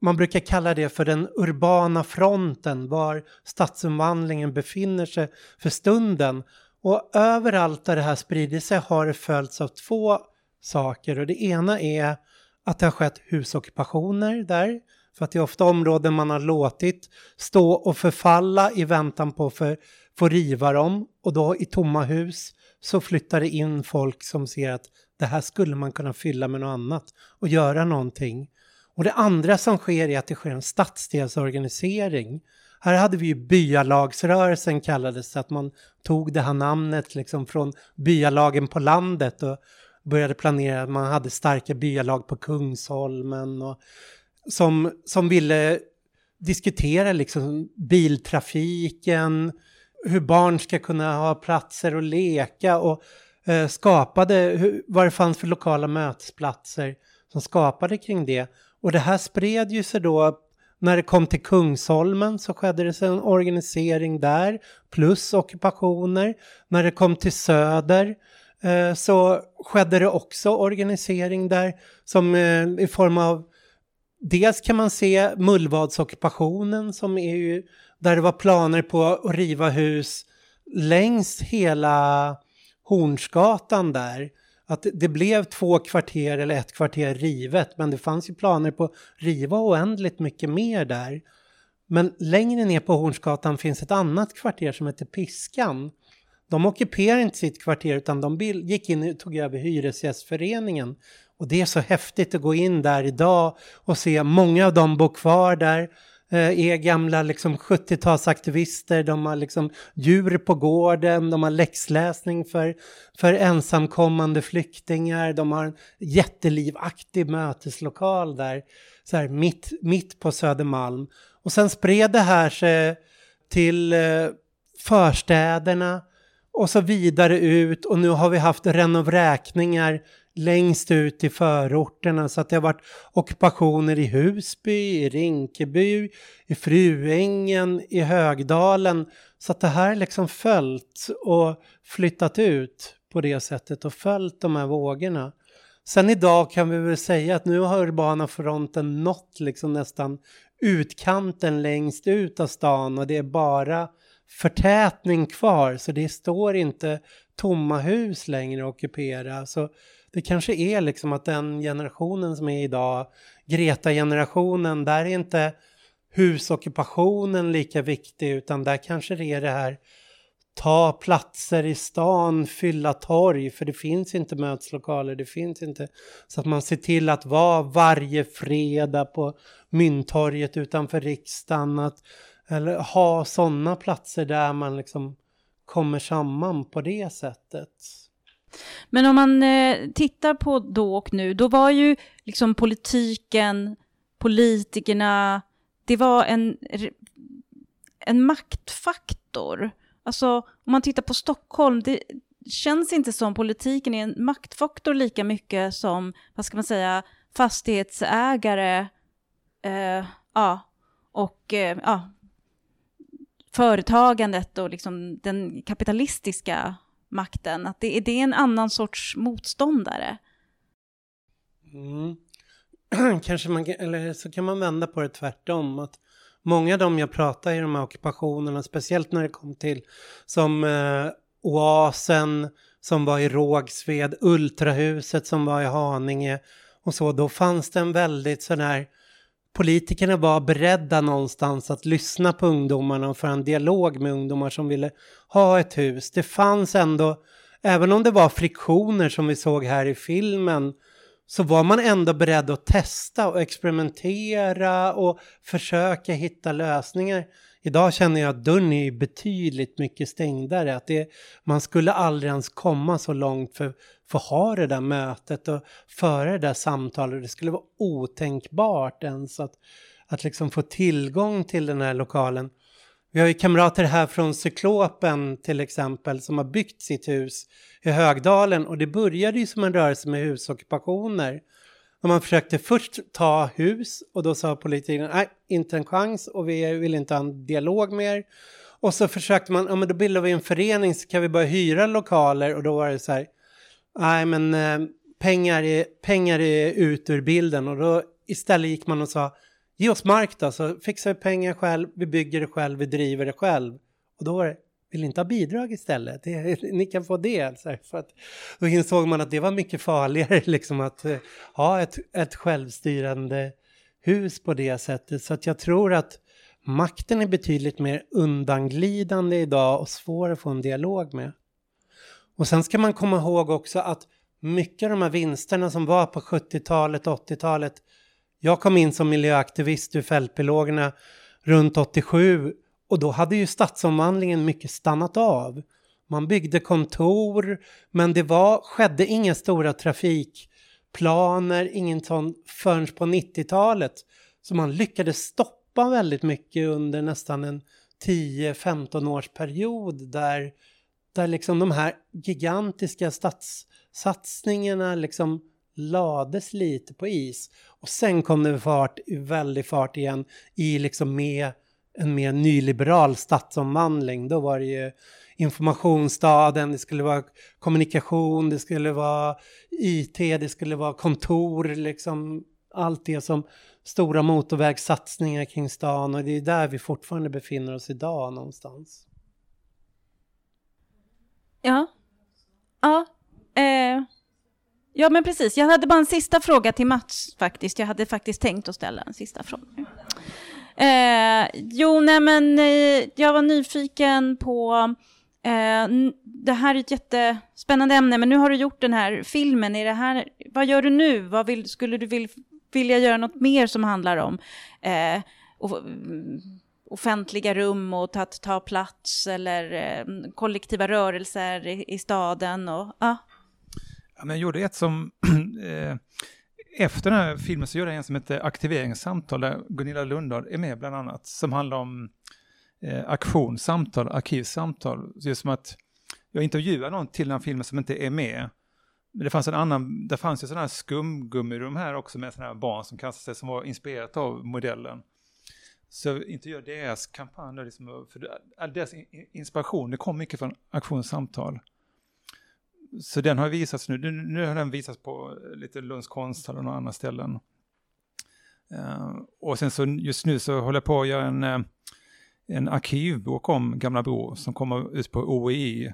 Man brukar kalla det för den urbana fronten, var stadsomvandlingen befinner sig för stunden. Och överallt där det här sprider sig har det följts av två saker och det ena är att det har skett husockupationer där. För att det är ofta områden man har låtit stå och förfalla i väntan på att få riva dem. Och då i tomma hus så flyttar det in folk som ser att det här skulle man kunna fylla med något annat och göra någonting. Och det andra som sker är att det sker en stadsdelsorganisering här hade vi ju byalagsrörelsen kallades att man tog det här namnet liksom från byalagen på landet och började planera, man hade starka byalag på Kungsholmen och som, som ville diskutera liksom biltrafiken, hur barn ska kunna ha platser att leka och eh, skapade hur, vad det fanns för lokala mötesplatser som skapade kring det. Och det här spred ju sig då när det kom till Kungsholmen så skedde det en organisering där, plus ockupationer. När det kom till Söder eh, så skedde det också organisering där som eh, i form av Dels kan man se Mullvadsockupationen som är ju där det var planer på att riva hus längs hela Hornsgatan där att det blev två kvarter eller ett kvarter rivet men det fanns ju planer på att riva oändligt mycket mer där. Men längre ner på Hornsgatan finns ett annat kvarter som heter Piskan. De ockuperar inte sitt kvarter utan de gick in och tog över Hyresgästföreningen. Och det är så häftigt att gå in där idag och se många av dem bo kvar där Eh, är gamla liksom 70-talsaktivister, de har liksom djur på gården, de har läxläsning för, för ensamkommande flyktingar, de har en jättelivaktig möteslokal där, så här, mitt, mitt på Södermalm. Och sen spred det här sig till eh, förstäderna och så vidare ut. Och nu har vi haft renovräkningar längst ut i förorterna så att det har varit ockupationer i Husby, i Rinkeby, i Fruängen, i Högdalen. Så att det här liksom följt och flyttat ut på det sättet och följt de här vågorna. Sen idag kan vi väl säga att nu har urbana fronten nått liksom nästan utkanten längst ut av stan och det är bara förtätning kvar så det står inte tomma hus längre att ockupera. Så det kanske är liksom att den generationen som är idag, Greta-generationen, där är inte husockupationen lika viktig utan där kanske det är det här ta platser i stan, fylla torg, för det finns inte möteslokaler, det finns inte. Så att man ser till att vara varje fredag på Mynttorget utanför riksdagen, att, eller ha sådana platser där man liksom kommer samman på det sättet. Men om man eh, tittar på då och nu, då var ju liksom politiken, politikerna, det var en, en maktfaktor. Alltså om man tittar på Stockholm, det känns inte som politiken är en maktfaktor lika mycket som, vad ska man säga, fastighetsägare, eh, ja, och eh, ja, företagandet och liksom den kapitalistiska makten. Att det, det är en annan sorts motståndare. Mm. Kanske man, eller så kan man vända på det tvärtom. Att många av dem jag pratade i de här ockupationerna, speciellt när det kom till som eh, Oasen som var i Rågsved, Ultrahuset som var i Haninge och så, då fanns det en väldigt sån här politikerna var beredda någonstans att lyssna på ungdomarna och föra en dialog med ungdomar som ville ha ett hus. Det fanns ändå, även om det var friktioner som vi såg här i filmen, så var man ändå beredd att testa och experimentera och försöka hitta lösningar. Idag känner jag att dörren är betydligt mycket stängdare. Att det, man skulle aldrig ens komma så långt för, för att ha det där mötet och föra det där samtalet. Det skulle vara otänkbart ens att, att liksom få tillgång till den här lokalen. Vi har ju kamrater här från Cyklopen till exempel som har byggt sitt hus i Högdalen och det började ju som en rörelse med husockupationer. Och man försökte först ta hus och då sa politikerna nej, inte en chans och vi vill inte ha en dialog mer. Och så försökte man, ja men då bildar vi en förening så kan vi börja hyra lokaler och då var det så här, nej men eh, pengar, är, pengar är ut ur bilden och då istället gick man och sa ge oss mark då så fixar vi pengar själv, vi bygger det själv, vi driver det själv. Och då var det, vill inte ha bidrag istället? Det, ni kan få det. Så här, för att, då insåg man att det var mycket farligare liksom att eh, ha ett, ett självstyrande hus på det sättet. Så att jag tror att makten är betydligt mer undanglidande idag och svår att få en dialog med. Och sen ska man komma ihåg också att mycket av de här vinsterna som var på 70-talet, 80-talet. Jag kom in som miljöaktivist ur fältbiologerna runt 87 och då hade ju stadsomvandlingen mycket stannat av. Man byggde kontor, men det var, skedde inga stora trafikplaner, ingen sån förrän på 90-talet. Så man lyckades stoppa väldigt mycket under nästan en 10-15 års period där, där liksom de här gigantiska stadssatsningarna liksom lades lite på is. Och sen kom det fart, väldig fart igen i liksom med en mer nyliberal stadsomvandling. Då var det ju informationsstaden, det skulle vara kommunikation, det skulle vara IT, det skulle vara kontor, liksom allt det som stora motorvägssatsningar kring stan och det är där vi fortfarande befinner oss idag någonstans. Ja. Ja. Eh. Ja men precis, jag hade bara en sista fråga till Mats faktiskt. Jag hade faktiskt tänkt att ställa en sista fråga. Eh, jo, nej men eh, jag var nyfiken på, eh, det här är ett jättespännande ämne, men nu har du gjort den här filmen. Är det här, vad gör du nu? Vad vill, skulle du vill, vilja göra något mer som handlar om eh, mm, offentliga rum och ta, ta plats eller eh, kollektiva rörelser i, i staden? Och, ah. ja, men jag gjorde ett som eh, efter den här filmen så gjorde jag en som heter Aktiveringssamtal där Gunilla Lundahl är med bland annat. Som handlar om eh, aktionssamtal, arkivsamtal. Det som att jag intervjuar någon till den här filmen som inte är med. Men det fanns en annan, det fanns ju sådana här skumgummirum här också med sådana här barn som kastade sig som var inspirerat av modellen. Så jag intervjuade deras kampanj, liksom, för deras inspiration, det kom mycket från aktionssamtal så den har visats nu, nu har den visats på eh, lite Lunds konsthall och några andra ställen. Uh, och sen så just nu så håller jag på att göra en, eh, en arkivbok om Gamla Bro som kommer ut på OEI,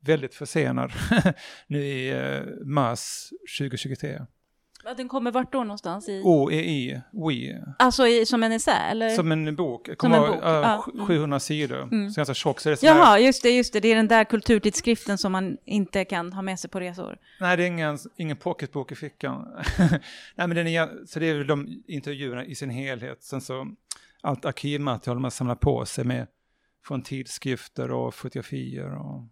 väldigt försenad, nu i mars 2023. Ja, den kommer vart då någonstans? I... OEI, WE. Alltså i, som en essä eller? Som en bok. Som en bok, äh, ja. 700 sidor. Mm. Så ganska tjock. Så det här- Jaha, just det, just det. Det är den där kulturtidskriften som man inte kan ha med sig på resor. Nej, det är ingen, ingen pocketbok i fickan. Nej, men den är, så det är de intervjuerna i sin helhet. Sen så allt arkivmaterial man samlar på sig med från tidskrifter och fotografier och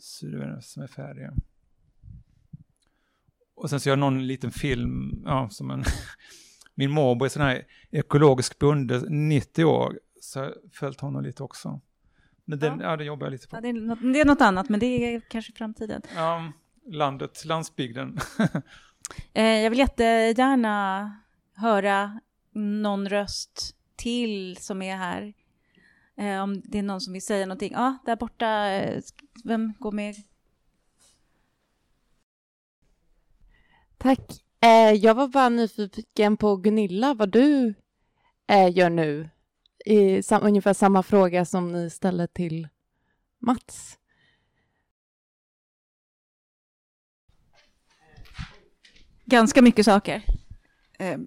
så det är det som är färdiga. Och sen så gör jag någon liten film, ja, som en... Min morbror är sån här ekologisk bonde, 90 år, så jag har följt honom lite också. Men den, ja. det jobbar jag lite på. Ja, det, är något, det är något annat, men det är kanske framtiden. Ja, landet, landsbygden. Eh, jag vill jättegärna höra någon röst till som är här. Eh, om det är någon som vill säga någonting. Ja, där borta, eh, vem går med? Tack. Eh, jag var bara nyfiken på Gunilla, vad du eh, gör nu. I sam- ungefär samma fråga som ni ställde till Mats. Ganska mycket saker. Eh,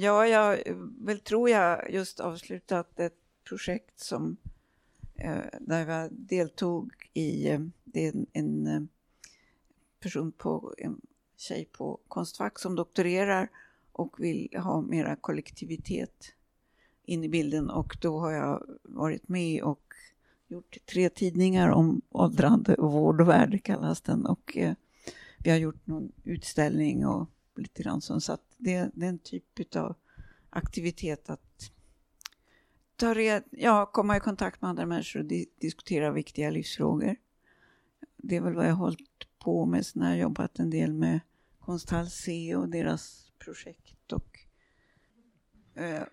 Ja, jag väl tror jag just avslutat ett projekt som eh, där jag deltog i, eh, det är en, en person på, en tjej på Konstfack som doktorerar och vill ha mera kollektivitet in i bilden och då har jag varit med och gjort tre tidningar om åldrande och vård och värde kallas den och eh, vi har gjort någon utställning och lite grann sånt. Så att det, det är en typ av aktivitet att ta red, ja, komma i kontakt med andra människor och di diskutera viktiga livsfrågor. Det är väl vad jag har hållit på med. Sen har jag jobbat en del med Konsthall C och deras projekt. Och, eh, eh,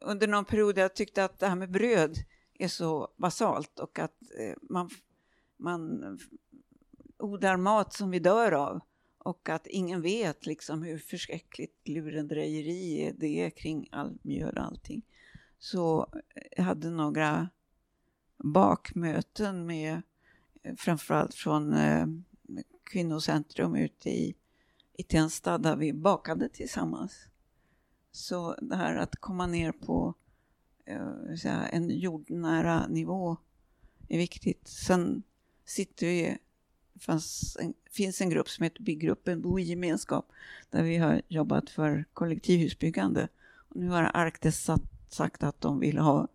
under någon period jag tyckte att det här med bröd är så basalt och att eh, man, man odlar mat som vi dör av och att ingen vet liksom hur förskräckligt lurendrejeri det är kring all mjöl och allting. Så jag hade några bakmöten med eh, framförallt från eh, kvinnocentrum ute i, i Tensta där vi bakade tillsammans. Så det här att komma ner på eh, säga, en jordnära nivå är viktigt. Sen sitter vi fanns en, finns en grupp som heter Byggruppen Bo i gemenskap där vi har jobbat för kollektivhusbyggande. Och nu har Arktis satt, sagt att de vill ha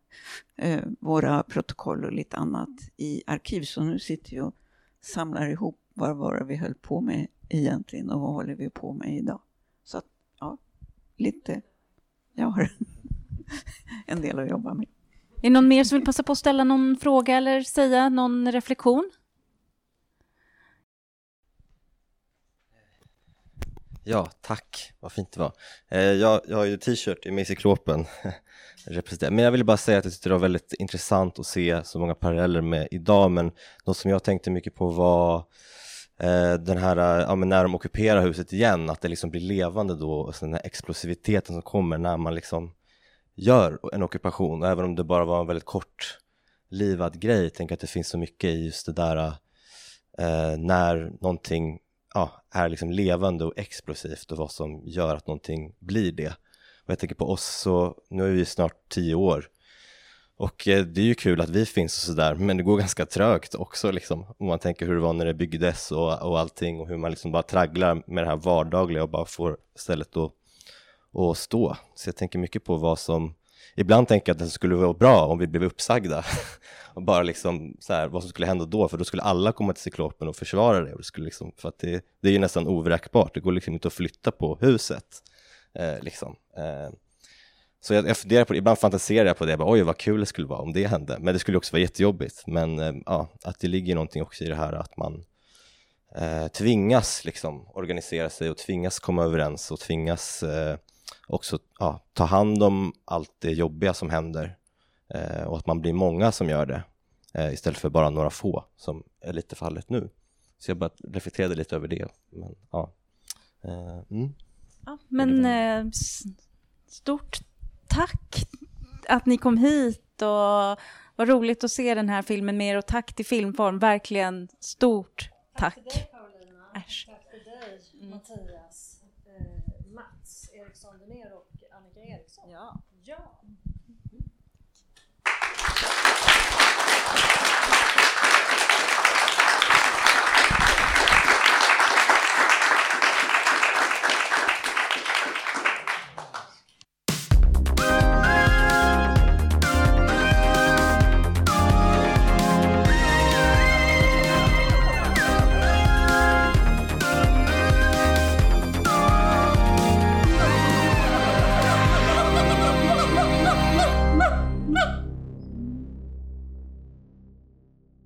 eh, våra protokoll och lite annat i arkiv. Så nu sitter vi och samlar ihop vad var det vi höll på med egentligen och vad håller vi på med idag. Så att, ja, lite. Jag har en del att jobba med. Är det någon mer som vill passa på att ställa någon fråga eller säga någon reflektion? Ja, tack. Vad fint det var. Eh, jag, jag har ju t-shirt i Mexiklopen, representerar. men jag ville bara säga att jag tyckte det var väldigt intressant att se så många paralleller med idag, men något som jag tänkte mycket på var Eh, den här, eh, ja, men när de ockuperar huset igen, att det liksom blir levande då, och sen den här explosiviteten som kommer när man liksom gör en ockupation, även om det bara var en väldigt kort livad grej, tänker att det finns så mycket i just det där eh, när någonting ja, är liksom levande och explosivt och vad som gör att någonting blir det. Och jag tänker på oss, så nu är vi snart tio år och eh, det är ju kul att vi finns och sådär, men det går ganska trögt också liksom. Om man tänker hur det var när det byggdes och, och allting och hur man liksom bara tragglar med det här vardagliga och bara får stället att, att stå. Så jag tänker mycket på vad som, ibland tänker jag att det skulle vara bra om vi blev uppsagda och bara liksom så här, vad som skulle hända då, för då skulle alla komma till Cyklopen och försvara det. Och det skulle liksom, för att det, det är ju nästan ovräkbart, det går liksom inte att flytta på huset. Eh, liksom. eh, så jag, jag funderar på det, ibland fantiserar jag på det, jag bara, oj vad kul det skulle vara om det hände, men det skulle också vara jättejobbigt. Men eh, ja, att det ligger någonting också i det här att man eh, tvingas liksom organisera sig och tvingas komma överens och tvingas eh, också ja, ta hand om allt det jobbiga som händer eh, och att man blir många som gör det eh, istället för bara några få som är lite fallet nu. Så jag bara reflekterade lite över det. Men, ja. Eh, mm. Ja, men stort tack att ni kom hit och vad roligt att se den här filmen med er och tack till Filmform, verkligen stort tack. Äsch. Tack till dig, Mattias. eh, Mats Eriksson Denér och Annika Eriksson. Ja. ja.